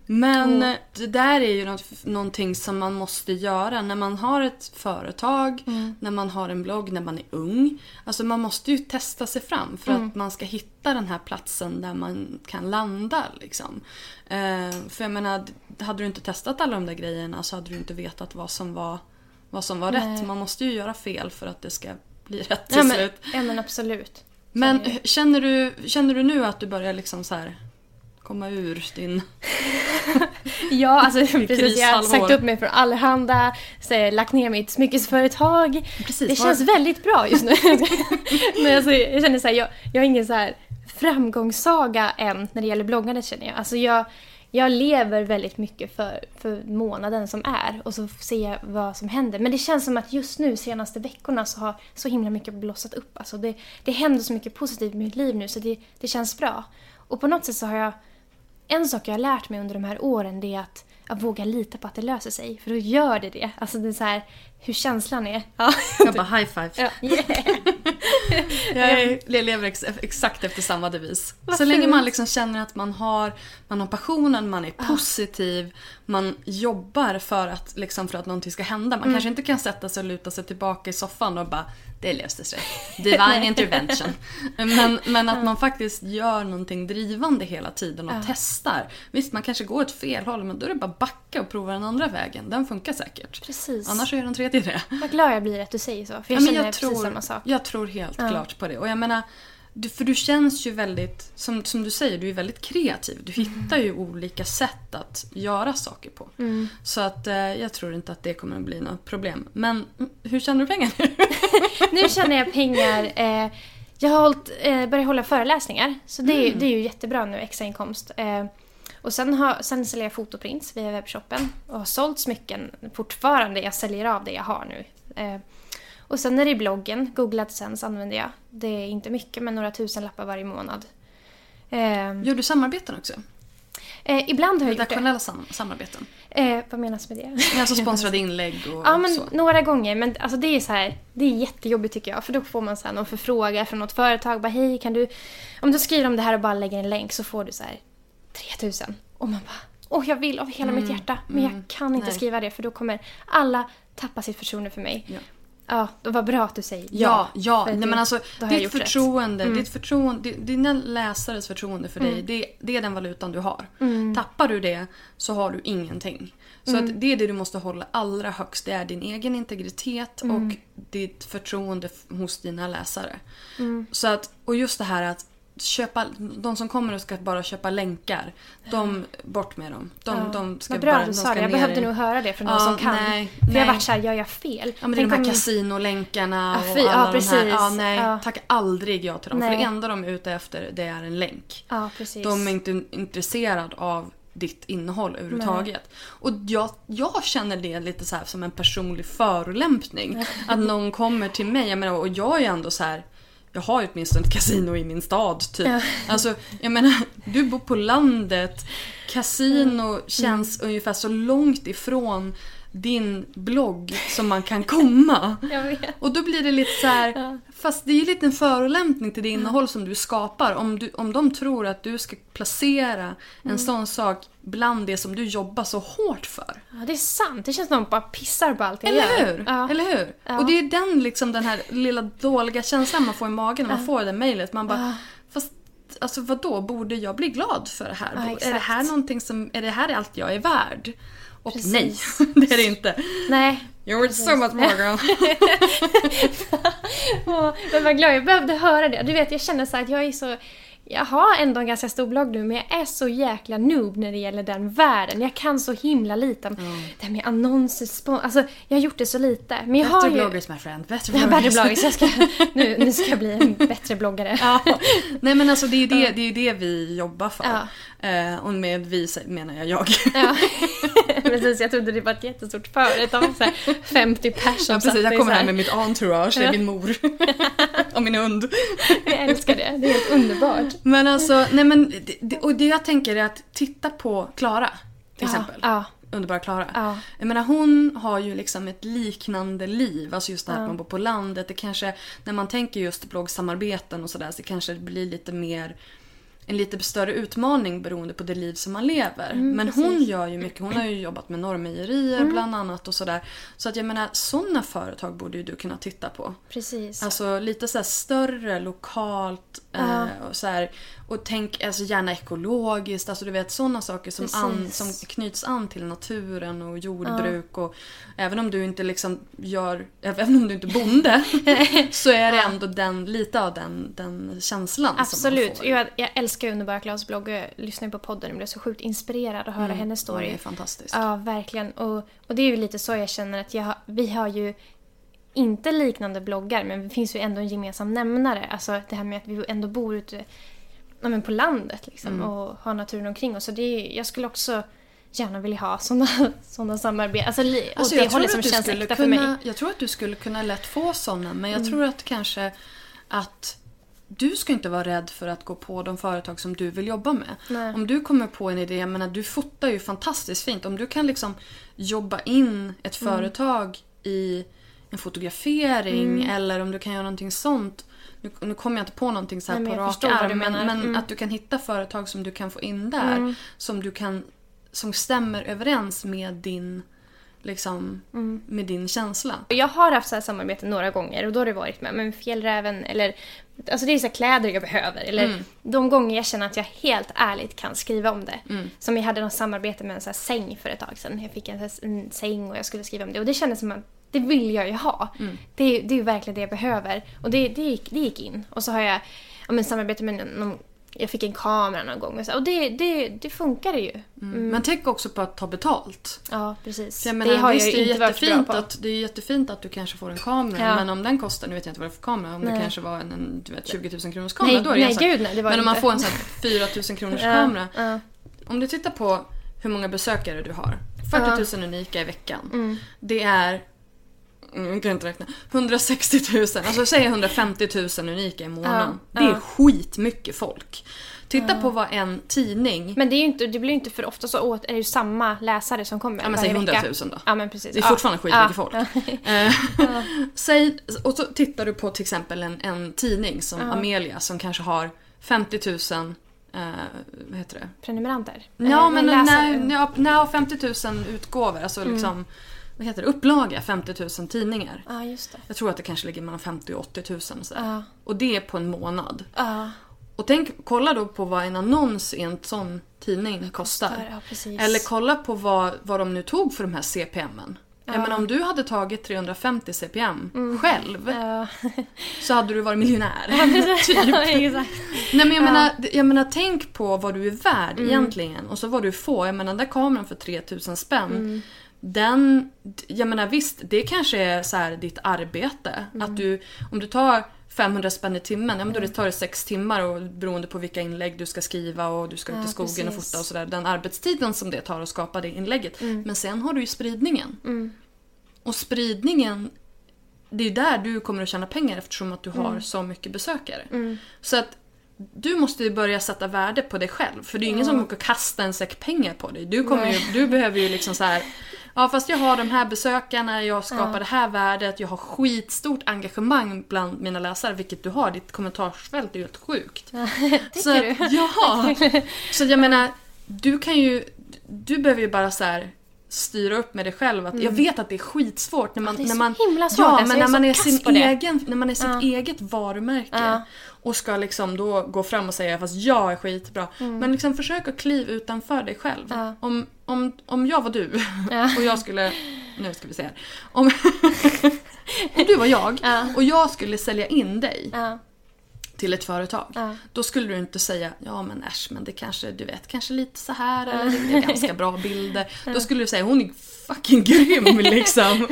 Men Mm. det där är ju något, någonting som man måste göra när man har ett företag, Mm. när man har en blogg, när man är ung. Alltså man måste ju testa sig fram för Mm. att man ska hitta den här platsen där man kan landa. Liksom. Eh, för jag menar, hade du inte testat alla de där grejerna så hade du inte vetat vad som var, vad som var Nej. rätt. Man måste ju göra fel för att det ska bli rätt till Ja men, slut. ja men absolut. Men känner du, känner du nu att du börjar liksom så här komma ur din... Ja, alltså precis. Jag har sagt upp mig från allehanda, så lagt ner mitt smyckesföretag. Precis, det var- känns väldigt bra just nu. Men alltså, jag känner så här, jag, jag har ingen så här framgångssaga än när det gäller bloggandet känner jag. Alltså jag, jag lever väldigt mycket för, för månaden som är och så ser jag vad som händer. Men det känns som att just nu, senaste veckorna, så har så himla mycket blossat upp. Alltså det, det händer så mycket positivt i mitt liv nu så det, det känns bra. Och på något sätt så har jag en sak jag har lärt mig under de här åren det är att, att våga lita på att det löser sig. För då gör det det. Alltså det är så här, hur känslan är. Ja. Jag bara high five. Ja, yeah. Jag, är, jag lever ex, exakt efter samma devis. Vad så länge man liksom känner att man har, man har passionen, man är positiv, man jobbar för att, liksom för att någonting ska hända. Man kanske inte kan sätta sig och luta sig tillbaka i soffan och bara det löste sig. Divine intervention. Men, men att man faktiskt gör någonting drivande hela tiden och testar. Visst, man kanske går åt fel håll men då är det bara att backa och prova den andra vägen. Den funkar säkert. Precis. Annars gör den tredje det. Vad glad jag blir att du säger så. För jag Ja, känner jag precis tror, samma sak. Jag tror helt Ja. klart på det. Och jag menar, du, för du känns ju väldigt, som, som du säger, du är väldigt kreativ. Du Mm. hittar ju olika sätt att göra saker på. Mm. Så att eh, jag tror inte att det kommer att bli något problem. Men mm, hur tjänar du pengar nu? Nu tjänar jag pengar. Eh, jag har hållit, eh, börjat hålla föreläsningar. Så det, är- det är ju jättebra nu, extra inkomst. Eh, och sen, har, sen säljer jag fotoprints via webbshoppen. Och har sålt smycken fortfarande. Jag säljer av det jag har nu. Och sen är det bloggen. Google AdSense använder jag. Det är inte mycket, men några tusen lappar varje månad. Eh, Gör du samarbeten också? eh, ibland har jag gjort det. Sam- samarbeten? Eh, vad menas med det? Alltså sponsrade inlägg och Ja, men så? några gånger. Men alltså det är så här, det är jättejobbigt tycker jag. För då får man så här någon förfrågan från något företag. Bara, hej, kan du... Om du skriver om det här och bara lägger en länk så får du så här 3000. Och man bara, åh jag vill av hela mitt hjärta. Men jag kan inte nej. skriva det för då kommer alla tappa sitt förtroende för mig. Ja. Ja, då var bra att du säger Ja, ja. ja. Nej, det- men alltså, ditt förtroende, Mm. ditt förtroende, di- dina läsares förtroende för dig, det, det är den valutan du har. Mm. Tappar du det så har du ingenting. Så att det är det du måste hålla allra högst. Det är din egen integritet Mm. och ditt förtroende hos dina läsare. Mm. Så att, och just det här att köpa, de som kommer och ska bara köpa länkar, de, bort med dem. De, Ja. de ska Vad bra bara, du sa det. Jag behövde i- nog höra det från någon Ja, som kan. nej, för jag nej. har varit såhär, gör jag fel? Ja men det är Tänk de här om- kasinolänkarna och ja, alla de här. precis. Ja, nej, Ja. tack aldrig ja till dem. För Nej. det enda de är ute efter det är en länk. Ja, precis. De är inte intresserade av ditt innehåll överhuvudtaget. Och jag, jag känner det lite så här som en personlig förolämpning. Att någon kommer till mig, jag menar, och jag är ändå så här. Jag har ju åtminstone ett kasino i min stad typ. Ja. Alltså, jag menar, du bor på landet. Kasino känns ungefär så långt ifrån din blogg som man kan komma. Och då blir det lite så här, Ja. fast det är ju lite en förolämpning till det innehåll som du skapar. Om, du, om de tror att du ska placera en sån sak bland det som du jobbar så hårt för. Ja, det är sant. Det känns som att de bara pissar på allt jag Eller gör. hur? Ja. Eller hur? Ja. Och det är den, liksom, den här lilla dåliga känslan man får i magen när man får det mejlet. Man bara, fast alltså vadå, borde jag bli glad för det här? Är det här någonting som, är det här allt jag är värd? Och Precis. nej, det är det inte. Nej. You're so much more girl. Åh, men vad glad jag behövde höra det. Du vet, jag känner så att jag är så... jag har ändå en ganska stor blogg nu men jag är så jäkla noob när det gäller den världen. Jag kan så himla lite om det här med annonser, spon- alltså jag har gjort det så lite. Men jag har Bättre ju... bloggers my friend, bättre Ja, bloggers. bättre bloggers. Jag ska, nu, nu ska jag bli en bättre bloggare. Ja. Nej men alltså det är ju det, det, är det vi jobbar för. Ja. Eh, och med vi menar jag jag. Ja. precis, jag trodde det var ett jättestort företag. Så här 50 personer Ja, precis, jag kommer här med mitt entourage, det är Ja. min mor och min hund. Jag älskar det, det är helt underbart. Men alltså, nej men, det, och det jag tänker är att titta på Klara till exempel. Ja, Underbara Klara. ja, Jag menar hon har ju liksom ett liknande liv. Alltså just det här Ja. att man bor på landet. Det kanske, när man tänker just bloggsamarbeten och sådär så kanske det blir lite mer en lite större utmaning beroende på det liv som man lever. Men hon precis. gör ju mycket. Hon har ju jobbat med Norrmejerier bland annat och sådär. Så att jag menar sådana företag borde ju du kunna titta på. precis. Alltså lite så här större, lokalt Ja. eh, och så här, Och tänk alltså gärna ekologiskt, alltså du vet sådana saker som, an, som knyts an till naturen och jordbruk och även om du inte liksom gör, även om du inte är bonde så är det ändå den, lite av den, den känslan som man Absolut. får. Jag, jag älskar ju Underbara Klas blogg och jag lyssnar på podden och blev så sjukt inspirerad att höra hennes Mm. Ja, story. det är fantastiskt. Ja, verkligen. Och, och det är ju lite så jag känner att jag, vi har ju inte liknande bloggar men det finns ju ändå en gemensam nämnare. Alltså det här med att vi ändå bor ute ja, men på landet liksom, Mm. och har naturen omkring oss. Så det är, jag skulle också gärna vilja ha sådana såna samarbeten. Alltså, li, Alltså, det hållet att som du känns äkta för mig. Mm. jag tror att du skulle kunna lätt få sådana men jag tror att kanske att du ska inte vara rädd för att gå på de företag som du vill jobba med. Nej. Om du kommer på en idé, jag menar du fotar ju fantastiskt fint. Om du kan liksom jobba in ett Mm. företag i en fotografering Mm. eller om du kan göra någonting sånt. Nu, nu kommer jag inte på någonting så här Nej, men på rak arm men, men Mm. att du kan hitta företag som du kan få in där. Som du kan som stämmer överens med din liksom, Mm. med din känsla. Jag har haft så här samarbete några gånger och då har det varit med, med Fjällräven eller Alltså det är så kläder jag behöver. Eller Mm. de gånger jag känner att jag helt ärligt kan skriva om det. Mm. Som jag hade något samarbete med en så säng för ett tag sedan. Jag fick en, en säng och jag skulle skriva om det. Och det kändes som att det vill jag ju ha. Mm. Det, är, det är verkligen det jag behöver. Och det, det, gick, det gick in. Och så har jag ja, men samarbete med någon, jag fick en kamera någon gång och, så, och det, det, det funkar ju. Mm. Men tänk också på att ta betalt. Ja, precis. Menar, det har visst, jag det, ju inte varit bra på. att, det är jättefint att du kanske får en kamera Ja. men om den kostar, nu vet jag inte vad det är för kamera, om det Nej. kanske var en, en du vet, 20 000 kronors kamera Nej, då är det nej gud nej. Det var Men om det man får en sån här 4 000 kronors kamera. ja. Om du tittar på hur många besökare du har. 40 000 unika i veckan. Det är mm, jag kan inte räkna. 160 000, alltså säg 150 000 unika i månaden. Ja, det är ja. skitmycket folk. Titta på vad en tidning, Men det, är inte, det blir ju inte för ofta så åt, är det ju samma läsare som kommer ja men säg 100 vecka. 000 då. Ja men precis. Det är Ja. fortfarande skitmycket Ja. folk. Eh, Säg, och så tittar du på till exempel en, en tidning som Amelia som kanske har 50 000 eh, vad heter det? Prenumeranter? Ja, men när, när 50 000 utgåvor, alltså liksom, vad heter det, upplaga 50 000 tidningar. Ja, just det. Jag tror att det kanske ligger mellan 50 och 80 000 så. Ja. Och det är på en månad. Ja, Och tänk, kolla då på vad en annons i en sån tidning kostar. ja precis. Eller kolla på vad, vad de nu tog för de här CPMen. Jag menar om du hade tagit 350 CPM själv Ja. så hade du varit miljonär. typ. Nej men jag, menar, jag menar tänk på vad du är värd Mm. egentligen och så vad du får. Jag menar den där kameran för 3000 spänn. Mm. Den, jag menar visst det kanske är så här ditt arbete. Mm. Att du, om du tar 500 spänn i timmen, ja men då det tar det 6 timmar och beroende på vilka inlägg du ska skriva och du ska ut Ja, i skogen och precis. fota och sådär. Den arbetstiden som det tar att skapa det inlägget. Mm. Men sen har du ju spridningen. Och spridningen, det är ju där du kommer att tjäna pengar eftersom att du har så mycket besökare. Så att du måste ju börja sätta värde på dig själv. För det är ju ingen som kommer kasta en säck pengar på dig. Du, kommer ju, du behöver ju liksom så här. Ja fast jag har de här besökarna, jag skapar det här värdet, jag har skitstort engagemang bland mina läsare. Vilket du har, ditt kommentarsfält är ju helt sjukt. så, du? Ja! Så jag menar, du kan ju, du behöver ju bara så här styra upp med dig själv. Att, Jag vet att det är skitsvårt när man... Mm. det är när så man himla svårt, Ja, alltså, men när man är sin egen, när man är sitt Ja. eget varumärke. Ja. Och ska liksom då gå fram och säga fast jag är skitbra. Men liksom försök att kliva utanför dig själv. Mm. Ja. Om, om, om jag var du Ja. och jag skulle... Nu ska vi se här. Om, om du var jag Ja. och jag skulle sälja in dig Ja. till ett företag. Ja. Då skulle du inte säga ja men äsch men det kanske du vet kanske lite så här eller det är ganska bra bilder. Då skulle du säga hon är fucking grym liksom.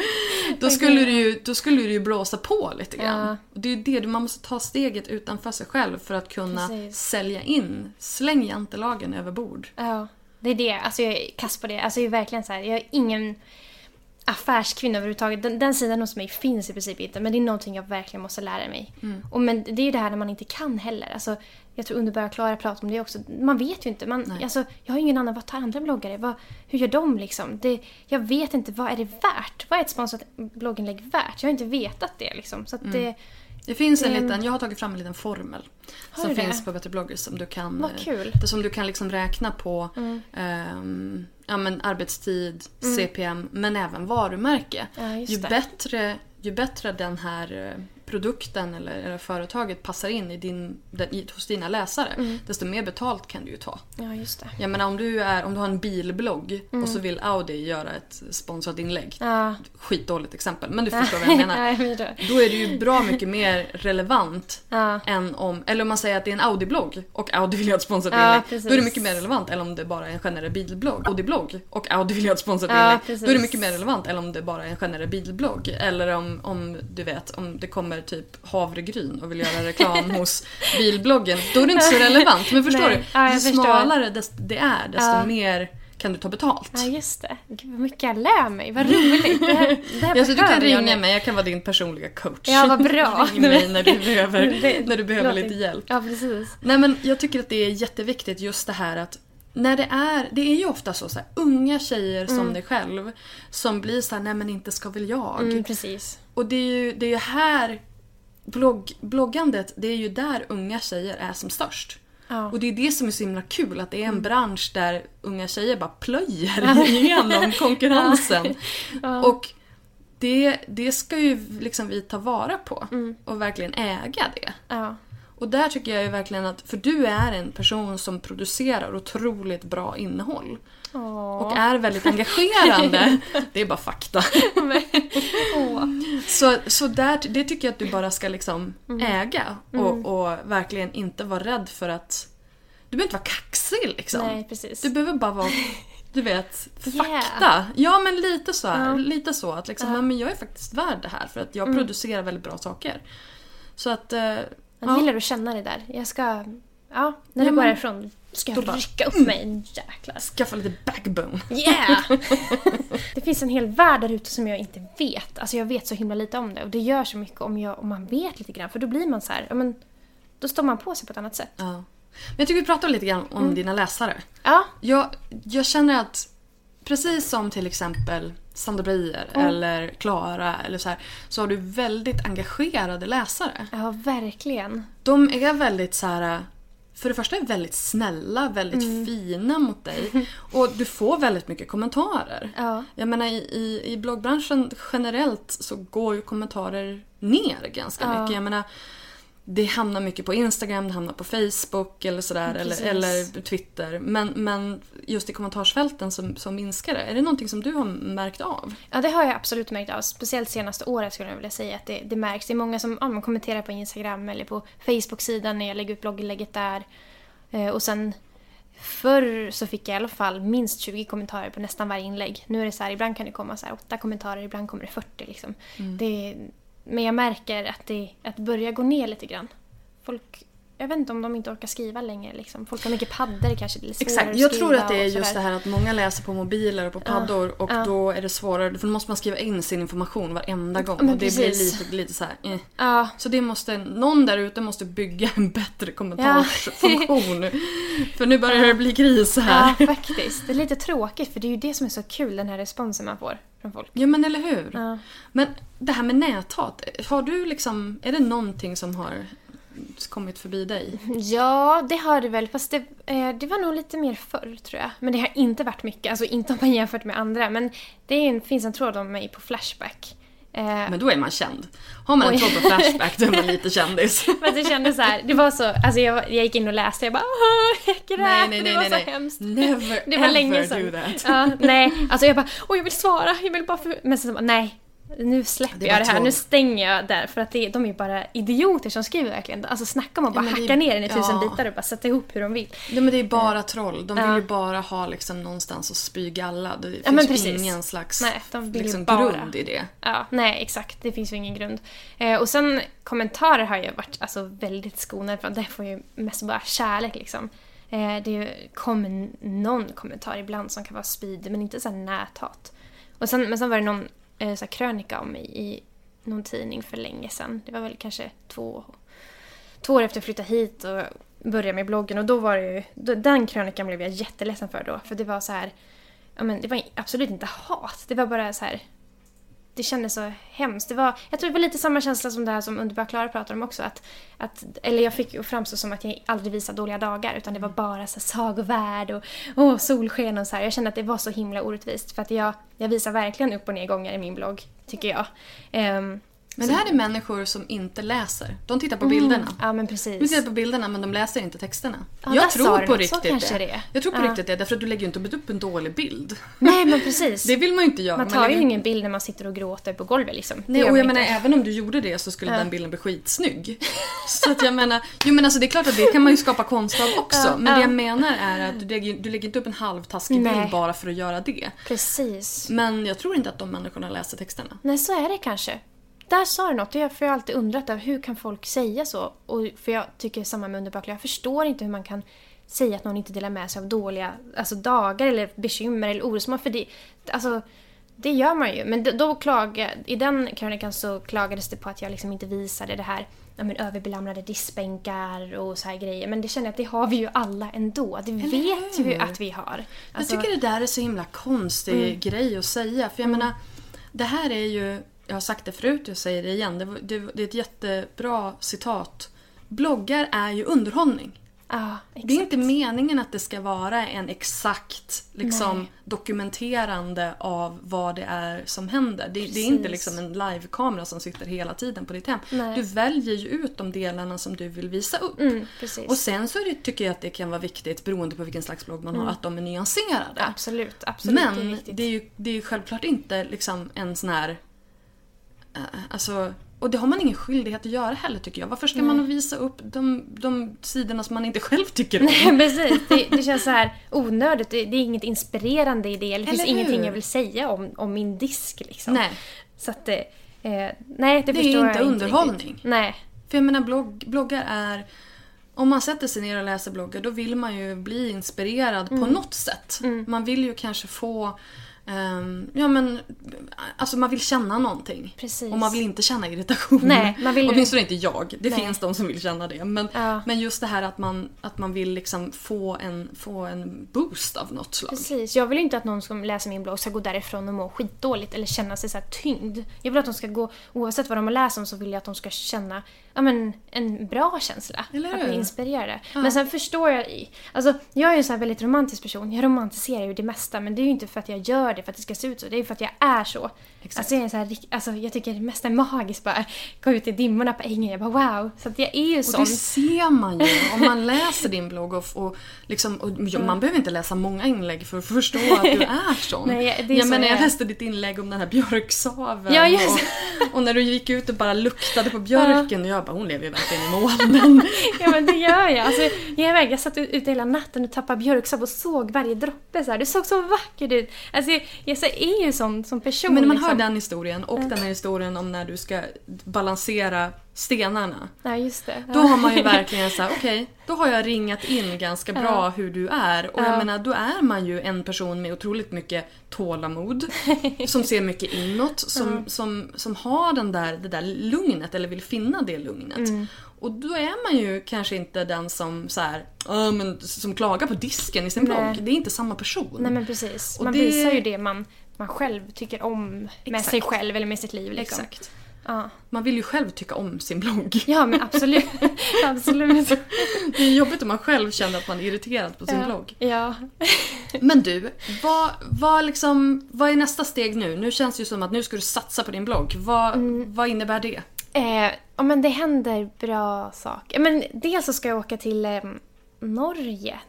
Då skulle du ju, då skulle du ju blåsa på lite grann. Ja. Och det är ju det, man måste ta steget utanför sig själv för att kunna Precis. sälja in. Släng jantelagen över bord. Ja, det är det. Alltså jag är kass på det. Alltså jag är verkligen så här, jag är ingen affärskvinna överhuvudtaget. Den, den sidan hos mig finns i princip inte. Men det är någonting jag verkligen måste lära mig. Och men det är ju det här när man inte kan heller. Alltså, jag tror Underbara Klara pratar om det också. Man vet ju inte. Man, alltså, jag har ingen annan. Vad tar andra bloggare? Vad, hur gör de liksom? Det, jag vet inte. Vad är det värt? Vad är ett sponsrat blogginlägg värt? Jag har inte vetat det liksom. Så att det, Det finns en Det- liten, jag har tagit fram en liten formel. Har Som finns på Bättre blogger som du kan... Vad eh, kul. Mm. Som du kan liksom räkna på ehm, ja, men arbetstid, CPM men även varumärke. Ja, ju, bättre, ju bättre den här eh, produkten eller, eller företaget passar in i din, i, hos dina läsare Mm. desto mer betalt kan du ju ta. ja, just det. Jag menar om du, är, om du har en bilblogg och så vill Audi göra ett sponsrat inlägg. Mm. Ja. Skitdåligt exempel men du förstår vad jag menar. Ja. Då är det ju bra mycket mer relevant Ja. än om, eller om man säger att det är en Audi-blogg och Audi vill göra ett sponsrat Ja, inlägg. precis. Då är det mycket mer relevant än om det bara är en generell bilblogg. Audi-blogg och Audi vill göra ett sponsrat Ja, inlägg. precis. Då är det mycket mer relevant än om det bara är en generell bilblogg. Eller om, om du vet, om det kommer typ havregryn och vill göra reklam hos bilbloggen. Då är det inte så relevant. Men förstår Nej. du? Ja, ju smalare det är desto Ja. mer kan du ta betalt. Ja, just det. Gud, vad mycket jag lär mig. Vad roligt. Det här, det här Ja, så du kan ringa nu. mig, jag kan vara din personliga coach. Ja, vad bra. Ring mig när du behöver, Det- när du behöver lite hjälp. Ja, precis. Nej men jag tycker att det är jätteviktigt just det här att när det är, det är ju ofta så, så här, unga tjejer som dig själv som blir så här, nej men inte ska väl jag. Mm, precis. Och det är ju det är ju här, blogg, bloggandet, det är ju där unga tjejer är som störst. Ja. Och det är det som är så himla kul, att det är en bransch där unga tjejer bara plöjer igenom konkurrensen. Och det, det ska ju liksom vi ta vara på och verkligen äga det. Ja. Och där tycker jag ju verkligen att, för du är en person som producerar otroligt bra innehåll. Och är väldigt engagerande. Det är bara fakta. Så, så där, det tycker jag att du bara ska liksom äga. Och, och verkligen inte vara rädd för att... Du behöver inte vara kaxig liksom. Nej, precis. Du behöver bara vara, du vet, Yeah. fakta. Ja men lite så här, Ja. lite så att liksom, ja. men jag är faktiskt värd det här för att jag producerar väldigt bra saker. Så att... eh, Jag gillar att känna det där. Jag ska... Ja, när du går härifrån ska jag bara- rycka upp mig. Jäklar. Skaffa lite backbone. Yeah! det finns en hel värld där ute som jag inte vet. Alltså jag vet så himla lite om det. Och det gör så mycket om, jag, om man vet lite grann. För då blir man så här, ja men... Då står man på sig på ett annat sätt. Ja. Men jag tycker vi pratar lite grann om dina läsare. Ja, Jag, jag känner att precis som till exempel Sandra Beijer eller Klara eller så här, så har du väldigt engagerade läsare. ja verkligen. De är väldigt så här. För det första är väldigt snälla, väldigt fina mot dig. Och du får väldigt mycket kommentarer. Ja. Jag menar i, i, i bloggbranschen generellt så går ju kommentarer ner ganska Ja. mycket. Jag menar, det hamnar mycket på Instagram, det hamnar på Facebook eller sådär. Eller, Precis. eller Twitter. Men, men just i kommentarsfälten så, så minskar det. Är det någonting som du har märkt av? Ja, det har jag absolut märkt av. Speciellt senaste året skulle jag vilja säga att det, det märks. Det är många som ja, men kommenterar på Instagram eller på Facebook-sidan när jag lägger ut blogginlägget där. Eh, och sen förr så fick jag i alla fall minst 20 kommentarer på nästan varje inlägg. Nu är det så här, ibland kan det komma så här 8 kommentarer, ibland kommer det 40 liksom. Det, men jag märker att det, att det börjar gå ner lite grann. Folk, jag vet inte om de inte orkar skriva längre liksom. Folk har mycket paddor kanske, det är Exakt, att jag skriva tror att det är just det här att många läser på mobiler och på paddor och ja. då är det svårare, för då måste man skriva in sin information varenda gång. men och det blir precis. lite, lite så här, eh. Ja, Så det måste, någon där ute måste bygga en bättre kommentarsfunktion. för nu börjar det bli kris här. Ja, faktiskt. Det är lite tråkigt för det är ju det som är så kul, den här responsen man får från folk. Ja men eller hur? Ja. Men det här med näthat, har du liksom, är det någonting som har kommit förbi dig? Ja, det har det väl. Fast det, eh, det var nog lite mer förr tror jag. Men det har inte varit mycket. Alltså inte om man jämfört med andra. Men det en, finns en tråd om mig på Flashback. Eh, Men då är man känd. Har man en Oj. tråd på Flashback då är man lite kändis. men det kändes så här, det var så, alltså jag, var- jag gick in och läste jag bara Åh, jag grät, nej, nej, det nej, var nej, så nej. hemskt. Never Det var ever länge do sedan. that. Ja, nej, alltså jag bara åh jag vill svara, jag vill bara för... Men sen så bara nej, nu släpper Det jag det här, tråd. nu stänger jag där för att det, de är bara idioter som skriver verkligen. Alltså snacka om att bara är- hacka ner den i tusen ja. bitar och bara sätta ihop hur de vill. Ja, men det är bara troll. De vill Ja. ju bara ha liksom någonstans att spy galla. Det Ja, men finns precis. ju ingen slags Nej, de vill ju liksom, bara. grund i det. Ja, nej exakt. Det finns ju ingen grund. Eh, och sen kommentarer har jag varit alltså, väldigt skonad från. Det får ju mest bara kärlek liksom. Eh, det kommer någon kommentar ibland som kan vara spyd, men inte så här näthat. Och sen, men sen var det någon eh, så här krönika om mig i någon tidning för länge sedan. Det var väl kanske två, två år efter jag flyttade hit och började med bloggen. Och då var det ju, då, den krönikan blev jag jätteledsen för då. För det var så här, ja men det var absolut inte hat. Det var bara så här det kändes så hemskt. Det var, jag tror det var lite samma känsla som det här som Underbara Klara pratar om också. Att, att, eller jag fick ju framstå som att jag aldrig visar dåliga dagar utan det var bara så här sagovärld och åh, solsken och så här. Jag kände att det var så himla orättvist för att jag, jag visar verkligen upp och nedgångar i min blogg, tycker jag. Um, men det här är människor som inte läser. De tittar på bilderna. ja men De precis. tittar på bilderna men de läser inte texterna. Ja, där jag sa tror du på något. Så riktigt kanske det. det är. Jag tror på Ja. riktigt det därför att du lägger ju inte upp en dålig bild. Nej men precis. Det vill man ju inte göra. man tar ju lägger- ingen bild när man sitter och gråter på golvet liksom. Det Nej, gör och jag menar även om du gjorde det så skulle den bilden bli skitsnygg. Så att jag menar, jo men alltså det är klart att det kan man ju skapa konst av också. Ja, men det ja. jag menar är att du lägger, du lägger inte upp en halvtaskig Nej. bild bara för att göra det. Precis. Men jag tror inte att de människorna läser texterna. Nej, så är det kanske. Där sa du något. Jag- För jag har alltid undrat över hur kan folk säga så? Och för jag tycker samma med Underbakliga. Jag förstår inte hur man kan säga att någon inte delar med sig av dåliga alltså dagar eller bekymmer eller orosmoln. För det, alltså, det gör man ju. Men då- klaga, i den krönikan så klagades det på att jag liksom inte visade det här ja, men, överbelamrade diskbänkar och så här grejer. Men det känner jag att det har vi ju alla ändå. Det vet ju hur? att vi har. Alltså, jag tycker det där är så himla konstig grej att säga. För jag menar, det här är ju, jag har sagt det förut, jag säger det igen. Det, det, det är ett jättebra citat. Bloggar är ju underhållning. ja, Det är inte meningen att det ska vara en exakt liksom, Nej. dokumenterande av vad det är som händer. Det, det är inte liksom en livekamera som sitter hela tiden på ditt hem. Nej. Du väljer ju ut de delarna som du vill visa upp. Mm. Och sen så det, tycker jag att det kan vara viktigt, beroende på vilken slags blogg man har, att de är nyanserade. Absolut, absolut. det är Men det är, ju, det är självklart inte liksom en sån här... eh, alltså, och det har man ingen skyldighet att göra heller tycker jag. Varför ska man visa upp de, de sidorna som man inte själv tycker om? Nej precis, det, det känns så här onödigt. Det, det är inget inspirerande i det. Det finns Eller ingenting hur? jag vill säga om, om min disk liksom. Nej. Så att det... Eh, nej, det, Det är förstår inte jag underhållning. Inte riktigt. nej. För jag menar blogg, bloggar är... Om man sätter sig ner och läser bloggar då vill man ju bli inspirerad på Mm. något sätt. Man vill ju kanske få... ehm, ja men... Alltså man vill känna någonting. Precis. Och man vill inte känna irritation. Nej, man vill Åtminstone inte jag. Det Nej. finns de som vill känna det. Men, Ja. men just det här att man, att man vill liksom få en, få en boost av något slag. Precis. Jag vill inte att någon som läser min blogg ska gå därifrån och må skitdåligt eller känna sig så tyngd. Jag vill att de ska gå, oavsett vad de har läst om så vill jag att de ska känna ja, men, en bra känsla. Eller att bli inspirerade. Men sen förstår jag i, alltså jag är en så här väldigt romantisk person. Jag romantiserar ju det mesta men det är ju inte för att jag gör det för att det ska se ut så. Det är ju för att jag är så. Alltså, jag, är så här, alltså, jag tycker det mesta är magiskt bara. Gå ut i dimmorna på ängen. Jag bara wow. Så att jag är ju Och sån. det ser man ju om man läser din blogg. Och, och, liksom, och man behöver inte läsa många inlägg för att förstå att du är sån. Nej, det är jag så menar, jag jag läste ditt inlägg om den här björksaven. Ja, och, och när du gick ut och bara luktade på björken. Och jag bara, hon lever ju verkligen i molnen. Ja men det gör jag. Alltså, jag, är iväg, jag satt ute hela natten och tappade björksav och såg varje droppe. Så här. Det såg så vackert ut. Alltså, jag, jag så är ju sån som person. Men man liksom. hör den historien och den här historien om när du ska balansera stenarna. Ja, just det. Då har man ju verkligen så här, okej, då har jag ringat in ganska bra hur du är. Och jag Ja. menar, då är man ju en person med otroligt mycket tålamod. som ser mycket inåt, som, som, som har den där, det där lugnet, eller vill finna det lugnet. Mm. Och då är man ju kanske inte den som så här, "Ja, men, som klagar på disken i sin Nej. blogg. Det är inte samma person. Nej men precis. Och Man det- visar ju det man, man själv tycker om med Exakt. sig själv eller med sitt liv. Liksom. Exakt. Ja. Man vill ju själv tycka om sin blogg. ja men absolut. absolut. Det är jobbigt om man själv känner att man är irriterad på sin ja. blogg. Ja. Men du, vad, vad, liksom, vad är nästa steg nu? Nu känns det ju som att nu ska du satsa på din blogg. Vad, Mm. vad innebär det? Eh, ja men det händer bra saker. Men dels så ska jag åka till eh, Norge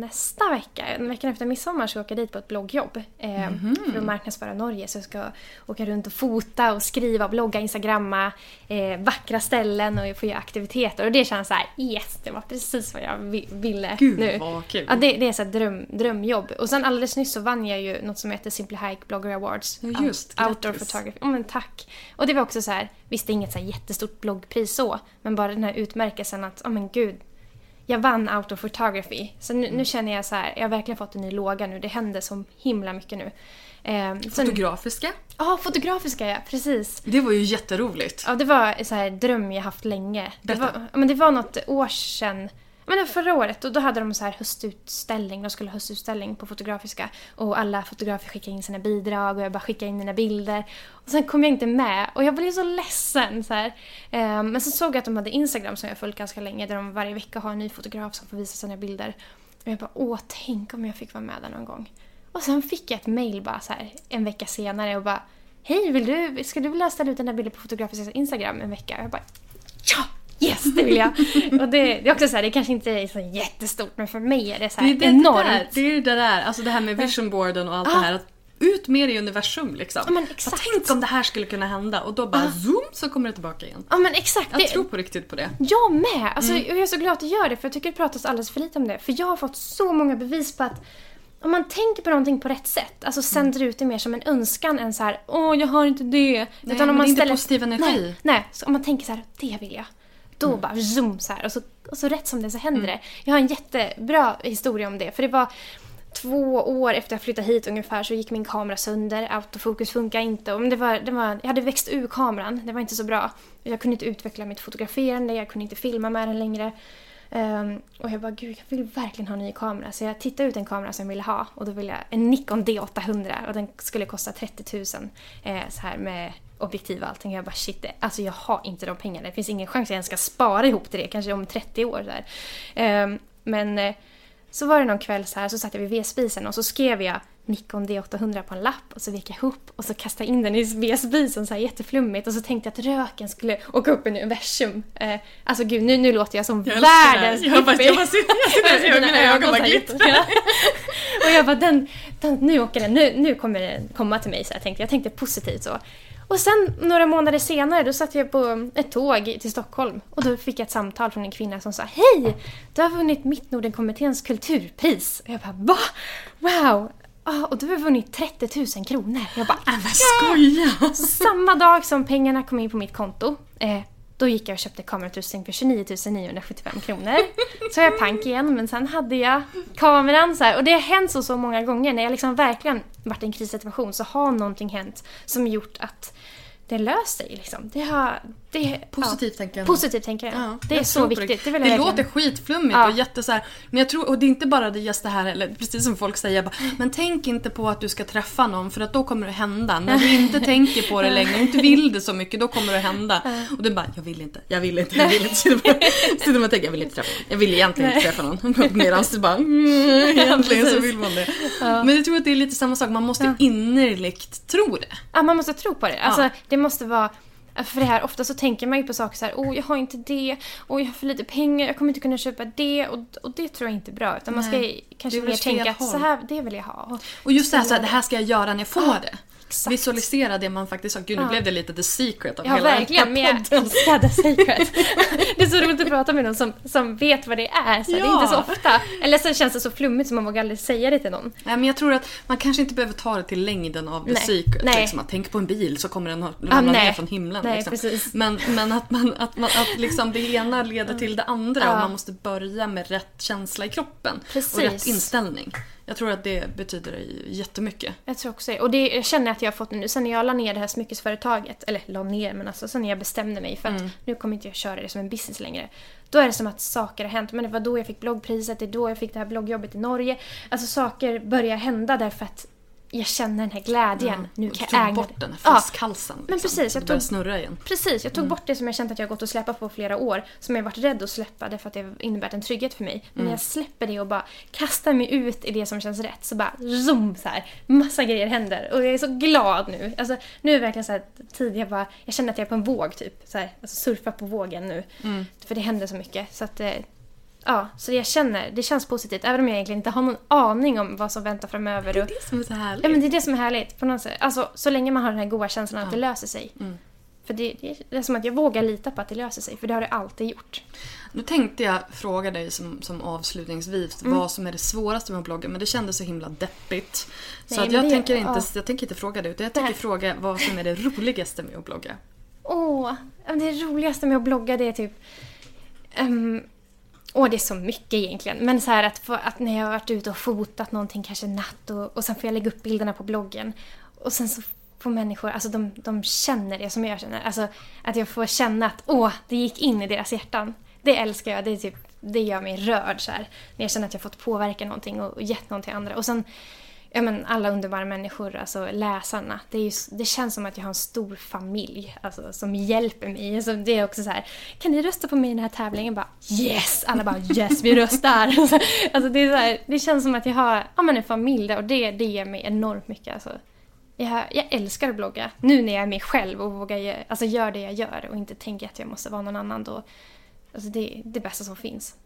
nästa vecka. Veckan efter midsommar ska jag åka dit på ett bloggjobb. Eh, Mhm. För att marknadsföra Norge. Så jag ska åka runt och fota och skriva, blogga, instagramma. Eh, vackra ställen och få göra aktiviteter. Och det känns så här: yes, det var precis vad jag vi- ville Gud, nu. vad kul. Ja, det, det är så dröm, drömjobb. Och sen alldeles nyss så vann jag ju något som heter Simply Hike Blogger Awards. Ja, just. Out- Outdoor photography. Ja, men tack. Och det var också så här, visst det är inget så jättestort bloggpris så, men bara den här utmärkelsen att, ja men gud, jag vann outdoor photography. Så nu, nu känner jag så här, jag har verkligen fått en ny låga nu. Det händer så himla mycket nu. Eh, Fotografiska. Ja, fotografiska ja, precis. Det var ju jätteroligt. Ja, det var en dröm jag haft länge. Det var, men det var något år sedan. Men förra året och då hade de så här höstutställning. De skulle ha höstutställning på Fotografiska. Och alla fotografer skickade in sina bidrag och jag bara skickade in mina bilder. Och sen kom jag inte med och jag blev så ledsen. Så här. Ehm, men så såg jag att de hade Instagram som jag följt ganska länge. Där de varje vecka har en ny fotograf som får visa sina bilder. Och jag bara, åh tänk om jag fick vara med där någon gång. Och sen fick jag ett mail bara så här en vecka senare och bara Hej, vill du, ska du vilja ställa ut den där bilden på Fotografiska Instagram en vecka? Och jag bara Ja! Yes, det vill jag! och det, det är också så här, det kanske inte är så jättestort men för mig är det så Det är det, enormt. där, det är det där, alltså det här med visionboarden och allt Ah. det här. Att ut med det i universum liksom. Ja, men exakt. Tänk om det här skulle kunna hända och då bara Ah. zoom så kommer det tillbaka igen. Ja men exakt. Jag det, tror på riktigt på det. Jag med! Alltså, Mm. Jag är så glad att du gör det för jag tycker det pratas alldeles för lite om det. För jag har fått så många bevis på att om man tänker på någonting på rätt sätt, alltså sänder ut det mer som en önskan än så här åh jag har inte det. Nej, men det är inte positiv energi. Nej, nej, så om man tänker så här, det vill jag. Då Mm. bara zoom så här och så, och så rätt som det så händer det. Jag har en jättebra historia om det. För det var två år efter jag flyttade hit ungefär så gick min kamera sönder. Autofokus funkar inte. Och det var, det var, jag hade växt ur kameran. Det var inte så bra. Jag kunde inte utveckla mitt fotograferande. Jag kunde inte filma med den längre. Ehm, och jag bara, gud jag vill verkligen ha en ny kamera. Så jag tittade ut en kamera som jag ville ha. Och då ville jag en Nikon D800. Och den skulle kosta 30 000. Eh, så här med objektiv och allting. Jag bara shit, alltså jag har inte de pengarna. Det finns ingen chans att jag ens ska spara ihop till det. Kanske om 30 år. Så här. Ehm, men eh, så var det någon kväll så här så satt jag vid vedspisen och så skrev jag Nikon D800 på en lapp och så vek jag ihop och så kastade jag in den i vedspisen så här jätteflummigt och så tänkte jag att röken skulle åka upp i universum. Eh, alltså gud, nu, nu låter jag som Jag världens. Jag bara- jag bara jag Dina mina ögon bara här glittrar. och jag bara, den, den, nu åker den, nu, nu kommer den komma till mig så jag tänkte jag. tänkte positivt så. Och sen några månader senare då satt jag på ett tåg till Stockholm och då fick jag ett samtal från en kvinna som sa Hej! Du har vunnit Mittnordenkommitténs kulturpris. Och jag bara va? Wow! Ah, och du har vunnit 30 000 kronor. Jag bara Men skoja! samma dag som pengarna kom in på mitt konto, eh, då gick jag och köpte kamerautrustning för 29 975 kronor. Så jag pank igen, men sen hade jag kameran så här. Och det har hänt så, så många gånger. När jag liksom verkligen varit i en krissituation så har någonting hänt som gjort att det löst sig. Liksom. Det har... Det, Positivt ja, tänkande. Positivt tänkande. Ja, det är så viktigt. Det, det låter skitflummigt Ja. och jätte så här, Men jag tror, och det är inte bara det just det här, eller precis som folk säger, bara, men tänk inte på att du ska träffa någon för att då kommer det hända. När du inte tänker på det längre och inte vill det så mycket, då kommer det hända. Och du bara, jag vill inte, jag vill inte, jag vill inte. Sitter man och tänker, jag vill inte träffa någon. Jag vill egentligen inte träffa någon. Medan du bara, mm, egentligen så vill man det. Men jag tror att det är lite samma sak, man måste innerligt tro det. Ja, man måste tro på det. Alltså, det måste vara... För det här, ofta så tänker man ju på saker så här, oh jag har inte det, och jag har för lite pengar, jag kommer inte kunna köpa det och, och det tror jag inte är bra. Utan man ska Nej. kanske mer tänka att så här, det vill jag ha. Och just det här, så här, det här ska jag göra när jag får det. Exakt. Visualisera det man faktiskt har. Gud, nu Ja. blev det lite the secret av Ja, hela verkligen. den här jag podden. älskar The Secret. det är så roligt att prata med någon som, som vet vad det är. Så Det är Ja. inte så ofta. Eller så känns det så flummigt så man vågar aldrig säga det till någon. Nej, men jag tror att man kanske inte behöver ta det till längden av the Nej. secret. Nej. Liksom, att tänk på en bil så kommer den ha- ramla nej. ner från himlen. Nej, liksom. precis. Men, men att, man, att, man, att liksom det ena leder till det andra Ja. och man måste börja med rätt känsla i kroppen. Precis. Och rätt inställning. Jag tror att det betyder jättemycket. Jag tror också det. Och det jag känner att jag har fått nu, sen när jag la ner det här smyckesföretaget, eller la ner, men alltså sen när jag bestämde mig för att Mm. nu kommer inte jag köra det som en business längre. Då är det som att saker har hänt. Men det var då jag fick bloggpriset, det är då jag fick det här bloggjobbet i Norge. Alltså saker börjar hända därför att jag känner den här glädjen. Nu Och kan jag ägna bort den här Ja, flaskhalsen. men liksom, precis, jag tog- snurra igen. Precis, jag tog Mm. bort det som jag känt att jag gått och släpat på flera år. Som jag varit rädd att släppa därför att det innebär en trygghet för mig. Mm. Men när jag släpper det och bara kastar mig ut i det som känns rätt så bara zoom så här. Massa grejer händer och jag är så glad nu. Alltså nu är det verkligen så här tid jag bara, jag känner att jag är på en våg typ. Så här, alltså surfa på vågen nu. Mm. För det händer så mycket. Så att eh, Ja, så jag känner, det känns positivt. Även om jag egentligen inte har någon aning om vad som väntar framöver. Det är det som är så härligt. Ja, men det är det som är härligt. På något sätt. Alltså, så länge man har den här goda känslan att Ja. det löser sig. Mm. För det, det, är som att jag vågar lita på att det löser sig, för det har det alltid gjort. Nu tänkte jag fråga dig som, som avslutningsvis Mm. vad som är det svåraste med att blogga men det kändes så himla deppigt. Så Nej, att men jag, det- tänker inte, ja. jag tänker inte fråga det utan jag tänker fråga vad som är det roligaste med att blogga. Åh, men det roligaste med att blogga det är typ... Um, åh, det är så mycket egentligen. Men så här att, få, att när jag har varit ute och fotat någonting kanske natt och, och sen får jag lägga upp bilderna på bloggen. Och sen så får människor, alltså de, de känner det som jag känner. Alltså att jag får känna att åh, det gick in i deras hjärtan. Det älskar jag. Det, är typ, det gör mig rörd så här. När jag känner att jag fått påverka någonting och, och gett någonting till andra. Och sen ja, men alla underbara människor, alltså läsarna. Det, är ju, det känns som att jag har en stor familj alltså, som hjälper mig. Alltså, det är också så här, kan ni rösta på mig i den här tävlingen? Bara, yes! Alla bara yes, vi röstar! alltså, det, är så här, det känns som att jag har ja, men en familj där och det, det ger mig enormt mycket. Alltså. Jag, jag älskar att blogga. Nu när jag är mig själv och vågar alltså, göra det jag gör och inte tänker att jag måste vara någon annan. Då, alltså, det är det bästa som finns.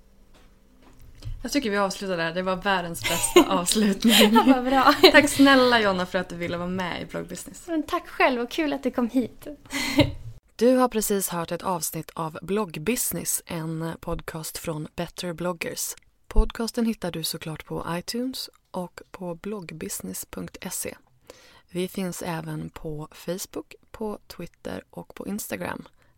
Jag tycker vi avslutar där, det var världens bästa avslutning. Vad bra! Tack snälla Jonna för att du ville vara med i bloggbusiness. Men tack själv och kul att du kom hit. Du har precis hört ett avsnitt av Bloggbusiness, en podcast från Better bloggers. Podcasten hittar du såklart på iTunes och på bloggbusiness.se. Vi finns även på Facebook, på Twitter och på Instagram,